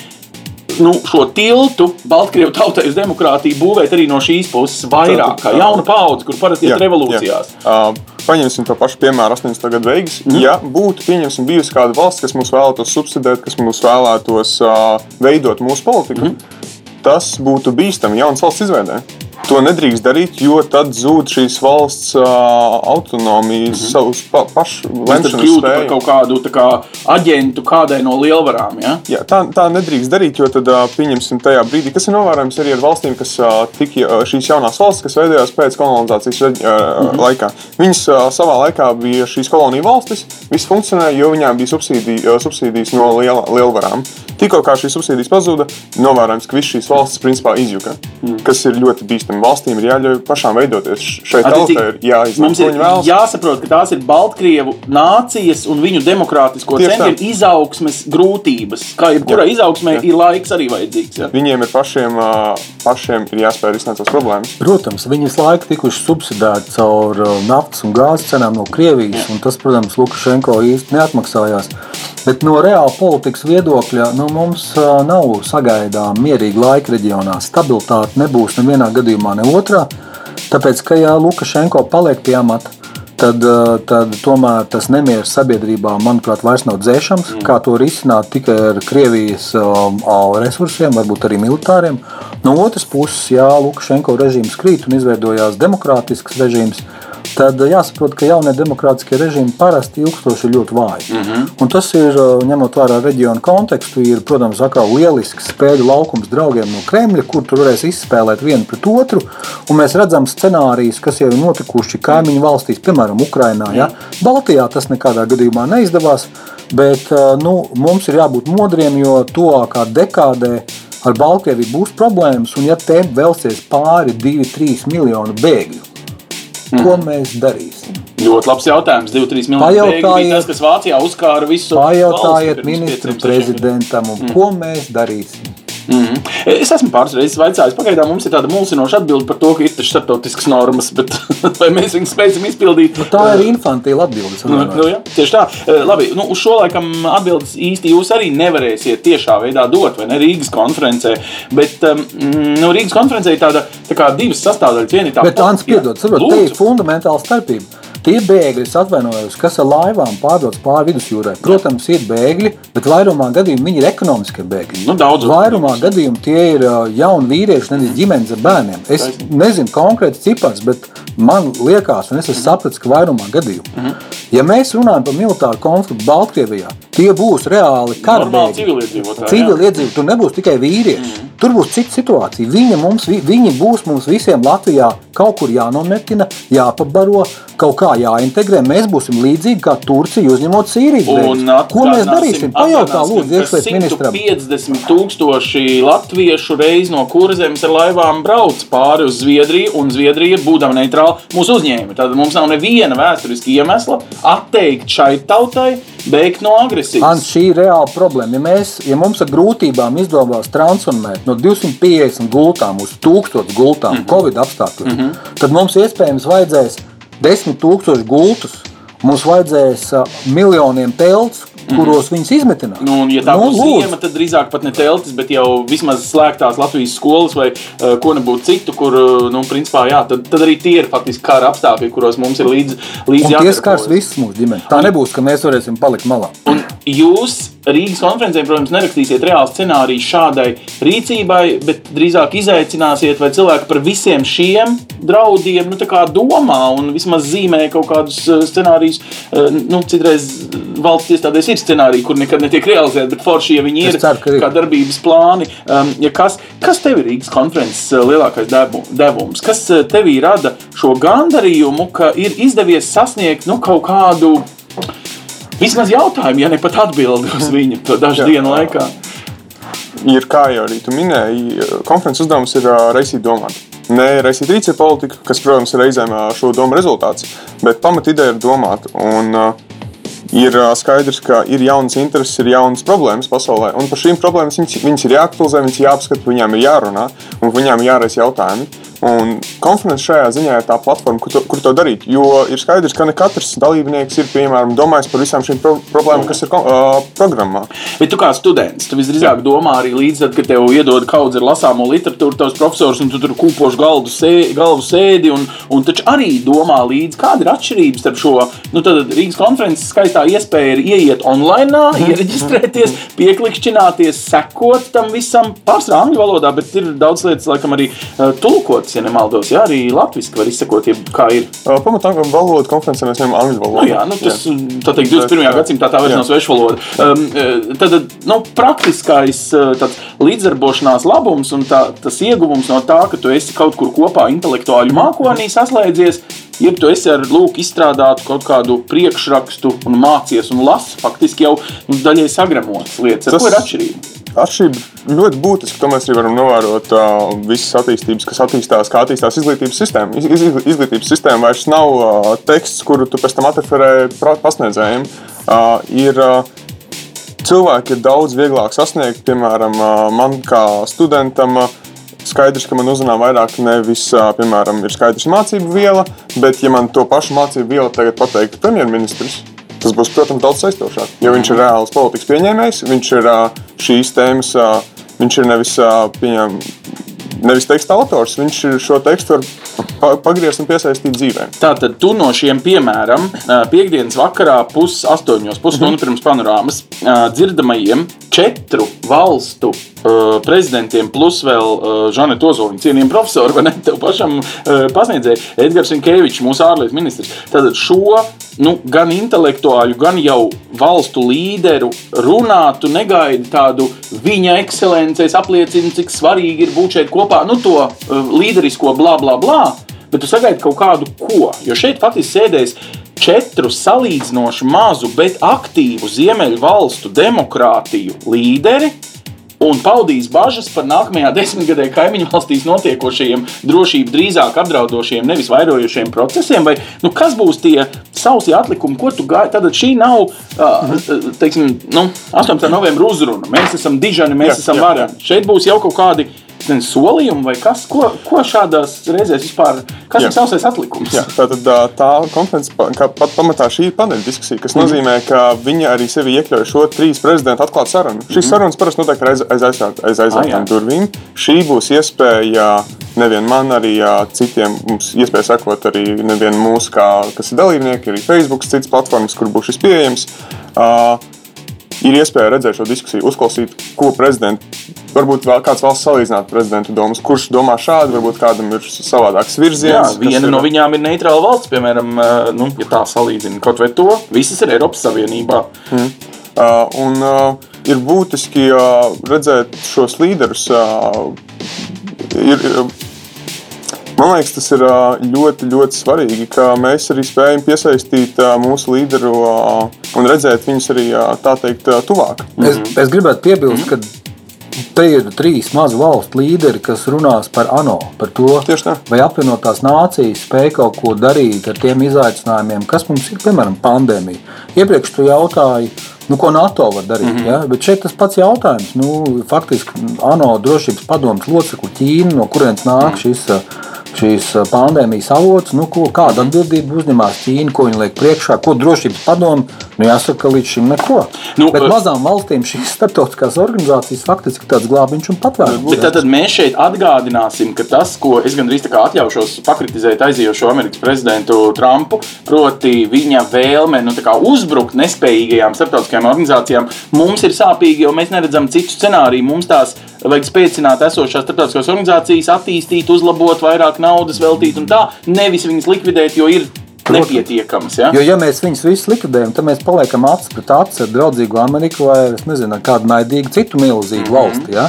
nu, šo tiltu Baltkrievijas tautai uz demokrātiju būvēt arī no šīs puses vairāk, kā jauna paudze, kur parasti iet revolūcijās. Jā. Uh, paņemsim to pašu piemēru 80. gadu beigas. Mm. Ja būtu pieņemsim, bijusi kāda valsts, kas mums vēlētos subsidēt, kas mums vēlētos uh, veidot mūsu politiku, mm. tas būtu bīstami jaunas valsts izveidē. To nedrīkst darīt, jo tad zūd šīs valsts uh, autonomija, mm -hmm. savus pa, pašu tad lemšanas kļūtu par kaut kādu tā kā, aģentu kādai no lielvarām. Ja? Jā, tā, tā nedrīkst darīt, jo tad, ā, pieņemsim, tajā brīdī, kas ir novērojams arī ar valstīm, kas ā, tika ā, šīs jaunās valsts, kas veidojās pēc kolonizācijas reģ- ā, Mhm. laikā. Viņas ā, savā laikā bija šīs koloniju valstis, viss funkcionēja, jo viņām bija subsīdija, ā, subsīdijas no liela, lielvarām. Tikko kā šīs subsīdijas pazuda, novērojams, ka visas šīs valstis principā izjuka, Mhm. kas ir ļoti bīstami. Valstīm ir jāļauj pašām veidoties. Šai tautai ir jāizlem, Mums ir jāsaprot, ka tās ir Baltkrievu nācijas un viņu demokrātisko centienu izaugsmes grūtības. Kā jebkurai izaugsmē, ir laiks arī vajadzīgs. Ja? Viņiem ir pašiem, pašiem ir jāspēj risināt savas problēmas. Protams, viņi visu laiku tikuši subsidēti caur naftas un gāzes cenām no Krievijas. un Tas, protams, Lukašenko īsti neatmaksājās. Bet no reāla politikas viedokļa nu, mums uh, nav sagaidām mierīga laika reģionā. Stabilitāte nebūs nevienā gadījumā, ne otrā. Tāpēc, ka ja Lukašenko paliek pie amata, tad, uh, tad tomēr tas nemieris sabiedrībā, manuprāt, vairs nav dzēšams. Mm. Kā to risināt tikai ar Krievijas um, resursiem, varbūt arī militāriem. No otras puses, ja Lukašenko režīms krīt un izveidojās demokrātisks režīms, tad jāsaprot, ka jaunie demokrātiskie režīmi parasti ilgstoši ir ļoti vāji. Mm -hmm. Un tas ir, uh, ņemot vērā reģionu kontekstu, ir, protams, lielisks spēļu laukums draugiem no Kremļa, kur tur varēs izspēlēt vienu pret otru. Un mēs redzam scenārijus, kas jau ir notikuši kaimiņu valstīs, piemēram, Ukrajinā. Ja? Baltijā tas nekādā gadījumā neizdevās, bet uh, nu, mums ir jābūt modriem, jo tuvākā dekādē ar Baltkrieviju būs problēmas, un ja te vēlsies pāri 2-3 miljonu bēgļu, ko mēs darīsim. Ļoti labs jautājums. 2-3 miljoni bija tas, kas Vācijā uzkāra visu. Pajautājiet ministru 500, 600 prezidentam, un ko mēs darīsim. Mhm. Es esmu pāris reizes vaicājis, pagaidām mums ir tāda mulsinoša atbilde par to, ka ir taču starptautiskas normas, bet vai mēs viņus spēsim izpildīt? Tā ir infantīla atbilde. Nu, nu, jā, tieši tā. Eh, Labi, nu, uz šo laikam atbildes īsti jūs arī nevarēsiet tiešā veidā dot, vai ne Rīgas konferencē. Bet um, nu, Rīgas konferencē ir tāda tā kā divas sastāvdaļas. Viena ir tā, Bet, Ants, piedod, saprot, te ir fundamentāla starpība. Tie bēgļi, atvainojos, kas ar laivām pārdodas pāri vidusjūrai. Protams, ir bēgļi, bet vairumā gadījumā viņi ir ekonomiskie bēgļi. Nu, daudz vairumā gadījumā tie ir ā, jauni vīrieši, nevis ģimenes ar bērniem. Es nezinu konkrēti cipars, bet man liekas, un es esmu sapratis, ka vairumā gadījumā, Mhm. Ja mēs runājam par militāru konfliktu Baltkrievijā, tie būs reāli kara Normāli bēgļi. civiliedzīvotāji. Civiliedzīvotāji, tur nebūs tikai vīrieši. Mm. Tur būs cita situācija. Viņi, mums, vi- viņi būs mums visiem Latvijā kaut kur jānometina, jāpabaro, kaut kā jāintegrē. Mēs būsim līdzīgi kā Turcija uzņemot Sīrijas Un. Ko mēs darīsim? Pajautā, lūdzu, iekšlietu ministram. 150 tūkstoši latviešu reiz no kurzemes ar laivām brauc pāri uz Zviedriju, un Zviedrija, būdama neitrāla, mūs uzņēma. Tad mums nav neviena vēsturiska iemesla atteikt šai tautai bēgt no agresijas. Ants, šī ir reāla problēma. Ja, mēs, ja mums ar grūtībām izdevās transformēt no 250 gultām uz 1000 gultām mm. -hmm. Covid apstākļos, mm -hmm. tad mums iespējams vajadzēs 10 000 gultus. Mums vajadzēs miljoniem telts, kuros viņas izmetināt. Mhm. Nu, un, ja tā Nu, būs ziema, tad drīzāk pat ne teltis, bet jau vismaz slēgtās Latvijas skolas vai uh, ko nebūtu citu, kur, uh, nu, principā, jā, tad, tad arī tie ir faktiski kara apstākļi, kuros mums ir līdzi, līdzi Un tie skars visas mūsu ģimenes. Tā nebūs, ka mēs varēsim palikt malā. Un jūs Rīgas konferencē, protams, nerakstīsiet reāli scenāriju šādai rīcībai, bet drīzāk izaicināsiet, vai cilvēki par visiem šiem draudiem nu, domā un vismaz zīmē kaut kādus eh, scenārijus. Eh, Nu, citreiz valsts iestādēs ir scenāriji, kur nekad netiek realizēti, bet forši, ja viņi ir ceru, ir. kā darbības plāni. Um, ja kas, kas tev ir Rīgas konferences eh, lielākais devu- devums? Kas tevī rada šo gandarījumu, ka ir izdevies sasniegt nu, kaut kādu Vismaz jautājumu, ja ne pat atbildi uz viņu to dažu Jā. dienu laikā. ir, kā jau arī tu minēji, konferences uzdevums ir raisīt domāt. Ne raisīt rīcību politiku, kas, protams, ir reizēm šo domu rezultāts, bet pamatideja ir domāt. Un, Ir skaidrs, ka ir jaunas intereses, ir jaunas problēmas pasaulē, un par šīm problēmām viņas, viņas ir jāaktualizē, viņas jāapskata, viņām ir jārunā, un viņām jāraisa jautājumi. Un konferences šajā ziņā ir tā platforma, kur to, kur to darīt. Jo ir skaidrs, ka ne katrs dalībnieks ir piemēram domājis par visām šīm pro problēmām, kas ir ā, programmā. Bet tu kā students, tu visdrīzāk domā arī līdzi, tad, kad tev iedod kaudzi ar lasāmo literatūru, tavs profesors, un tu tur kūpoši galdu sē, galvu sēdi, un, un taču arī domā līdzi, kāda ir atšķirība starp šo, nu Rīgas konferences skaistā iespēja ir ieiet online, iereģistrēties, pieklikšķināties, sekot tam visam, pārsvarā angļu valodā, bet ir daudz lietas, laikam, arī uh, tulkotas, ja nemaldos, jā, arī latviski var izsekot, ja kā ir. Ā, Pamatā valodu konferencē mēs ņemam angļu valodu. Nu, jā, nu, tas teikt, 21. Jā. gadsimtā tā vairs nav sveša valoda. Um, tad nu, praktiskais līdzdarbošanās labums un tā, tas ieguvums no tā, ka tu esi kaut kur kopā intelektuāļu mākonī saslēdzies, jeb tu esi ar lūk izstrādātu kaut kādu priekšrakstu un mācies un lasi faktiski jau nu, daļai sagremotas lietas. Ar Tas- ko ir atšķirība? Atšķirība ļoti būtiska. To mēs arī varam novērot uh, visas attīstības, kas attīstās, kā attīstās izglītības sistēma. Iz, iz, izglītības sistēma vairs nav uh, teksts, kuru tu pēc tam atreferē pra- pasniedzējiem. Uh, ir, uh, cilvēki ir daudz vieglāk sasniegt. Piemēram, uh, man kā studentam. Uh, Skaidrs, ka man uzrunā vairāk nevis, piemēram, ir skaidrs mācību viela, bet, ja man to pašu mācību vielu tagad pateiktu premjerministrs, tas būs, protams, daudz saistošāk. Jo viņš ir reāls politikas pieņēmējs, viņš ir šīs tēmas, viņš ir nevis, pieņem, nevis teksta autors, viņš šo tekstu var pa- pagriezt un piesaistīt dzīvē. Tātad tu no šiem, piemēram, piekdienas vakarā, pusastoņos, pusstundu pirms panorāmas, dzirdamajiem četru valstu prezidentiem, plus vēl Žanetu Ozoliņu, cienījam profesoru, vai ne, tev pašam ā, pasniedzēja Edgars Inkevičs, mūsu ārlietu ministrs. Tātad šo nu, gan intelektuāļu, gan jau valstu līderu runātu, negaidi tādu viņa ekscelencijas apliecinu, cik svarīgi ir būt šeit kopā, nu to līderisko bla bla bla, bet tu sagaidi kaut kādu ko. Jo šeit faktiski sēdēs četru salīdzinoši mazu, bet aktīvu Ziemeļu valstu demokrātiju līderi. Un paudīs bažas par nākamajā desmitgadē kaimiņu valstīs notiekošajiem drošību drīzāk apdraudošiem, nevis vairojošiem procesiem, vai nu, kas būs tie sausie atlikumi, ko tu gāji? Tad šī nav teiksim, nu, 18. novembra uzruna. Mēs esam dižani, mēs jā, esam varani. Šeit būs jau kaut kādi nezinu, solījumi vai kas, ko, ko šādās reizēs vispār, kas Jā. ir savs atlikums? Jā, tātad tā konference pat pamatā šī ir paneļa diskusija, kas mm. nozīmē, ka viņi arī sevi iekļauj šo trīs prezidentu atklātu sarunu. Šīs mm. sarunas parasti notiek aiz, aiz, aiz, aiz aizvērtām ah, durvīm. Šī būs iespēja nevien man, arī citiem mums iespēja sekot arī nevien mūsu, kā, kas ir dalībnieki, arī Facebook, citas platformas, kur būs šis pieejams. Uh, ir iespēja redzēt šo diskusiju, uzklausīt, ko prezidents, varbūt vēl kāds valsts salīdzināt prezidentu domas, kurš domā šādi, varbūt kādam ir savādāks virziens. Jā, viena ir... no viņām ir neitrāla valsts, piemēram, nu, ja tā salīdzina kaut vai to, visas ir Eiropas Savienībā. Mm. Uh, un uh, ir būtiski uh, redzēt šos līderus. Uh, ir, Man liekas, tas ir ļoti, ļoti svarīgi, ka mēs arī spējam piesaistīt mūsu līderu un redzēt viņus arī tā teikt, tuvāk. Es, es gribētu piebilst, ka Te ir trīs mazu valstu līderi, kas runās par ANO, par to, vai apvienotās nācijas spēj kaut ko darīt ar tiem izaicinājumiem, kas mums ir, piemēram, pandēmija. Iepriekš tu jautāji, nu, ko NATO var darīt. Mm -hmm. ja? Bet šeit tas pats jautājums. Nu, faktiski ANO drošības padomus locekli Ķīna, no kurienes nāk šis šīs pandēmijas avots, nu, ko, kāda atbildība uzņemās Ķīna, ko viņi liek priekšā, ko drošības padomu. Nu, jāsaka, līdz šim neko. Nu, Bet mazām valstīm šīs starptautiskās organizācijas faktiski ir tāds glābiņš un patvērums. Tad, tad mēs šeit atgādināsim, ka tas, ko es gandrīz atļaušos pakritizēt aizējošo Amerikas prezidentu Trumpu, proti viņa vēlme nu, uzbrukt nespējīgajām starptautiskajām organizācijām, mums ir sāpīgi, jo mēs neredzam citu scenāriju. Mums tās vajag spēcināt esošās starptautiskās organizācijas, attīstīt, uzlabot, vairāk naudas veltīt un tā, nevis viņas likvidēt, jo ir nepietiekamas. Ja? Jo, ja mēs viņus visus likvidējam, tad mēs paliekam acis pret acis ar draudzīgu Ameriku vai nezinu, kādu naidīgu citu milzīgu mm -hmm. valsti. Ja?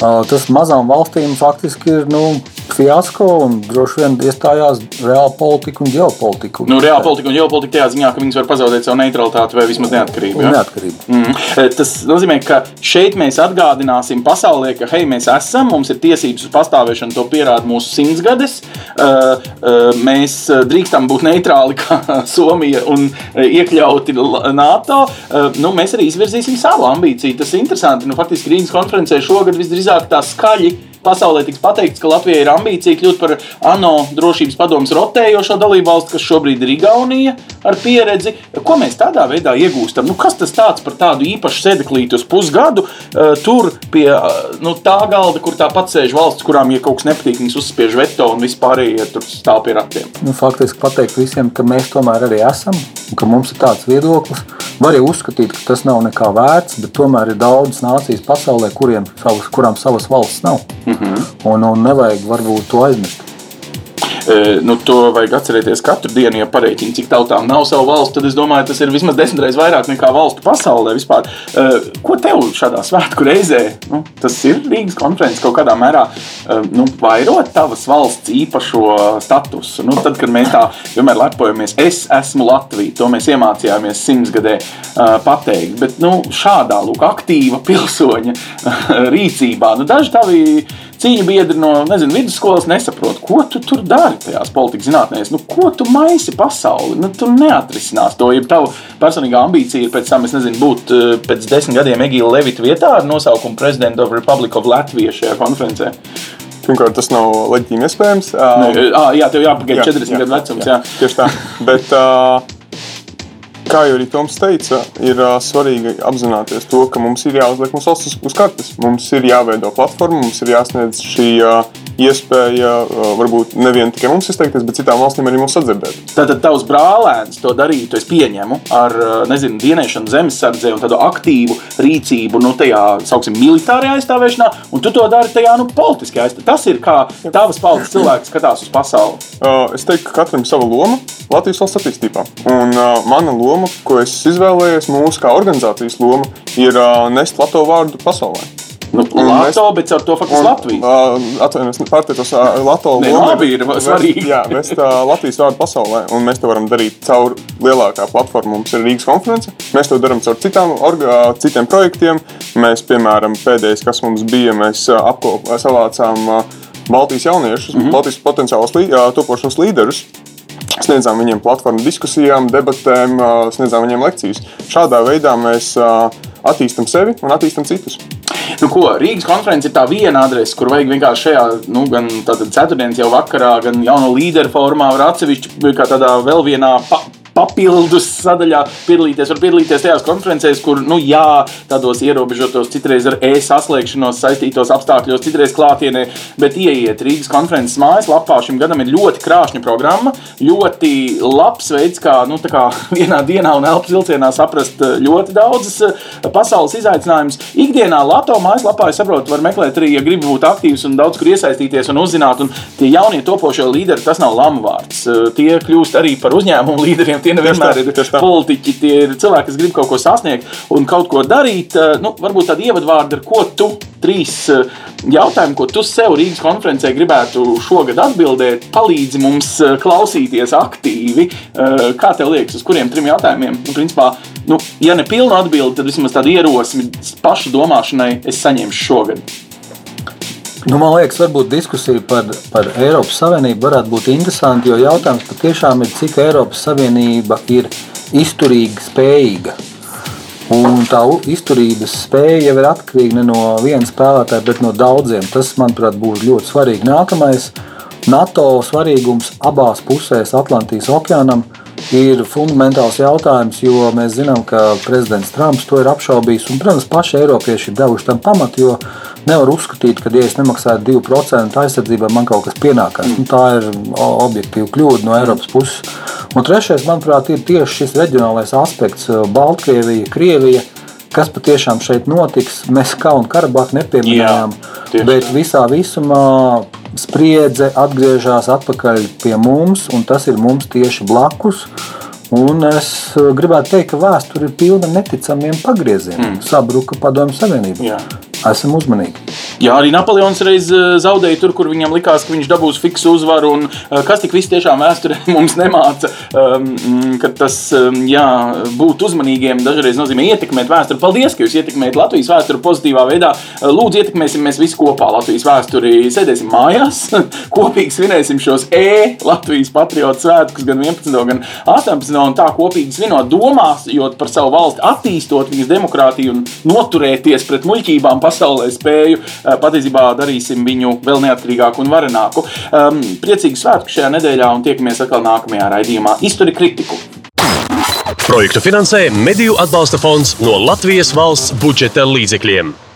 Tas mazām valstīm faktiski ir nu, fiasko un droši vien iestājās reāla politika un ģeopolitika. Nu, reāla politika un ģeopolitika tajā ziņā, ka viņas var pazaudēt savu neutralitāti vai vismaz neatkarību. Ja? neatkarību. Mm. Tas nozīmē, ka šeit mēs atgādināsim pasaulē, ka hei, mēs esam, mums ir tiesības uz pastāvēšanu, to pierāda mūsu simtsgades. Mēs drīkstam būt neitrāli kā Somija un iekļauti NATO. Nu, mēs arī izvirzīsim savu ambīciju. Tas ir interesanti. Nu, faktiski Rīgas konferencē šogad visdrīzāk drīzāk tā skaļi pasaulē tiks pateikts, ka Latvija ir ambīcija kļūt par ANO drošības padomus rotējošo dalību valsti, kas šobrīd ir Igaunija ar pieredzi. Ko mēs tādā veidā iegūstam? Nu, kas tas tāds par tādu īpašu sēdeklīti uz pusgadu? Uh, tur pie uh, nu, tā galda, kur tāpat sēž valsts, kurām, ja kaut kas nepatīk, viņas uzspiež veto un vispārējie tur stāv pie ratiem. Nu, faktiski pateikt visiem, ka mēs tomēr arī esam un ka mums ir tāds viedoklis. Var jau uzskatīt, ka tas nav nekā vērts, bet tomēr ir daudzas nācijas pasaulē, kuriem savas, kurām savas valsts nav. Mm -hmm. un, un nevajag varbūt to aizmirst. Nu, to vajag atcerēties katru dienu, ja pareiķina, cik tautām nav savu valstu. Tad es domāju, tas ir vismaz desmit reizes vairāk nekā valstu pasaulē vispār. Ko tev šādā svētku reizē, nu, tas ir Rīgas konferences kaut kādā mērā, nu, vairot tavas valsts īpašo statusu? Nu, tad, kad mēs tā vienmēr lepojamies, es esmu Latvija, to mēs iemācījāmies simtsgadē pateikt. Bet nu, šādā lūk, aktīva pilsoņa rīcībā, nu, daži tavi cīņu biedri no nezinu, vidusskolas nesaprot, ko tu tur dari tajās politikas zinātnēs. Nu, ko tu maisi pasauli? Nu, tu neatrisinās to. Ja tava personīgā ambīcija ir pēc tam, es nezinu, būt eh, pēc desmit gadiem Egīla Levita vietā ar nosaukumu President of Republic of Latvia šajā konferencē. Pirmkārt, tas nav leģitīmi iespējams. Uh, jā, tev jāpagaida 40 gadu vecums. Jā. Jā. Tieši tā. Bet, uh, kā jau arī Toms teica, ir uh, svarīgi apzināties to, ka mums ir jāuzliek mūsu valsts uz, kartes. Mums ir jāveido platforma, mums ir jāsniedz šī uh, iespēja, varbūt nevien tikai mums izteikties, bet citām valstīm arī mums atdzirdēt. Tātad tavs brālēns to darītu, es pieņemu, ar nezinu, dienēšanu zemesardzē un tādu aktīvu rīcību, nu, tajā, sauksim, militārajā aizstāvēšanā, un tu to dari tajā, nu, politiskajā aizstāvēšanā. Tas ir kā tavas paudzes cilvēks skatās uz pasauli. Uh, es teiktu, ka katram sava loma Latvijas valsts attīstībā. Un uh, mana loma, ko es izvēlējos, mūsu kā organizācijas loma, ir uh, nest Latvijas vārdu pasaulē. Nu, Lato, bet caur to faktiski Latviju. Atvainojos, pārteicos Latvijas labi ir svarīgi. Jā, vest uh, Latvijas vārdu pasaulē, un mēs to varam darīt caur lielākā platforma. Mums ir Rīgas konference. Mēs to darām caur citām, orga, citiem projektiem. Mēs, piemēram, pēdējais, kas mums bija, mēs uh, apkop, savācām Baltijas jauniešus, mm -hmm. Baltijas potenciālus lī, topošos līderus. Sniedzām viņiem platformu diskusijām, debatēm, sniedzām viņiem lekcijas. Šādā veidā mēs attīstam sevi un attīstam citus. Nu, ko, Rīgas konference ir tā viena adrese, kur vajag vienkārši šajā, nu, gan ceturtdienas jau vakarā, gan jauno līderu formā, var atsevišķi kā tādā vēl vienā pa papildus sadaļā piedalīties. Var piedalīties tajās konferencēs, kur, nu, jā, tādos ierobežotos, citreiz ar e-saslēgšanos saistītos apstākļos, citreiz klātienē, bet ieiet Rīgas konferences mājaslapā. Šim gadam ir ļoti krāšņa programma, ļoti labs veids, kā, nu, kā vienā dienā un elpas vilcienā saprast eh, ļoti daudzas eh, pasaules izaicinājumus. Ikdienā Latvijas mājaslapā, es saprotu, var meklēt arī, ja gribi būt aktīvs un daudz kur iesaistīties un uzzināt. Un tie jaunie topošie līderi, tas nav lamuvārds. Eh, tie kļūst arī par uzņēmumu līderiem tie nevienmēr ir politiķi, tie ir cilvēki, kas grib kaut ko sasniegt un kaut ko darīt. Eh, nu, varbūt tādi ievadvārdi, ar ko tu trīs eh, jautājumi, ko tu sev Rīgas konferencē gribētu šogad atbildēt, palīdzi mums eh, klausīties aktīvi. Kā tev liekas, uz kuriem trim jautājumiem? Nu, principā, nu, ja ne pilnu atbildi, tad vismaz tādu ierosmi pašu domāšanai es saņemšu šogad. Nu, man liekas, varbūt diskusija par, par Eiropas Savienību varētu būt interesanta, jo jautājums patiešām ir, cik Eiropas Savienība ir izturīga, spējīga. Un tā izturības spēja jau ir atkarīga ne no viena spēlētāja, bet no daudziem. Tas, manuprāt, būs ļoti svarīgi. Nākamais - NATO svarīgums abās pusēs Atlantijas okeānam ir fundamentāls jautājums, jo mēs zinām, ka prezidents Trumps to ir apšaubījis. Un, protams, paši Eiropieši ir devuši tam pamatu, nevar uzskatīt, ka, ja es nemaksāju 2% aizsardzībai, man kaut kas pienākās. Nu, tā ir objektīva kļūda no Eiropas puses. Un trešais, manuprāt, ir tieši šis reģionālais aspekts - Baltkrievija, Krievija. Kas patiešām šeit notiks? Mēs kā un Karabahu nepieminējām, Jā, bet visā visumā spriedze atgriežas atpakaļ pie mums, un tas ir mums tieši blakus. Un es gribētu teikt, ka vēsture ir pilna neticamiem pagriezieniem. Mm. Sabruka Padomju Savienība. Esam uzmanīgi. Jā, arī Napoleons reiz eh, zaudēja tur, kur viņam likās, ka viņš dabūs fiksu uzvaru. Un, eh, kas tik viss tiešām vēsturē mums nemāca, um, ka tas um, jā, būt uzmanīgiem dažreiz nozīmē ietekmēt vēsturi. Paldies, ka jūs ietekmējat Latvijas vēsturi pozitīvā veidā. Eh, lūdzu, ietekmēsim mēs visi kopā Latvijas vēsturi. Sēdēsim mājās, kopīgi svinēsim šos e-Latvijas patriotu svētkus, gan 11. gan 18. un tā kopīgi svinot, domājot par savu valsti, attīstot viņas demokrātiju un noturēties pret muļķībām pasaulē spēju, eh, patiesībā darīsim viņu vēl neatkarīgāku un varenāku. Um, priecīgi svētku šajā nedēļā un tiekamies atkal nākamajā raidījumā. Izturi kritiku! Projektu finansē Mediju atbalsta fonds no Latvijas valsts budžeta līdzekļiem.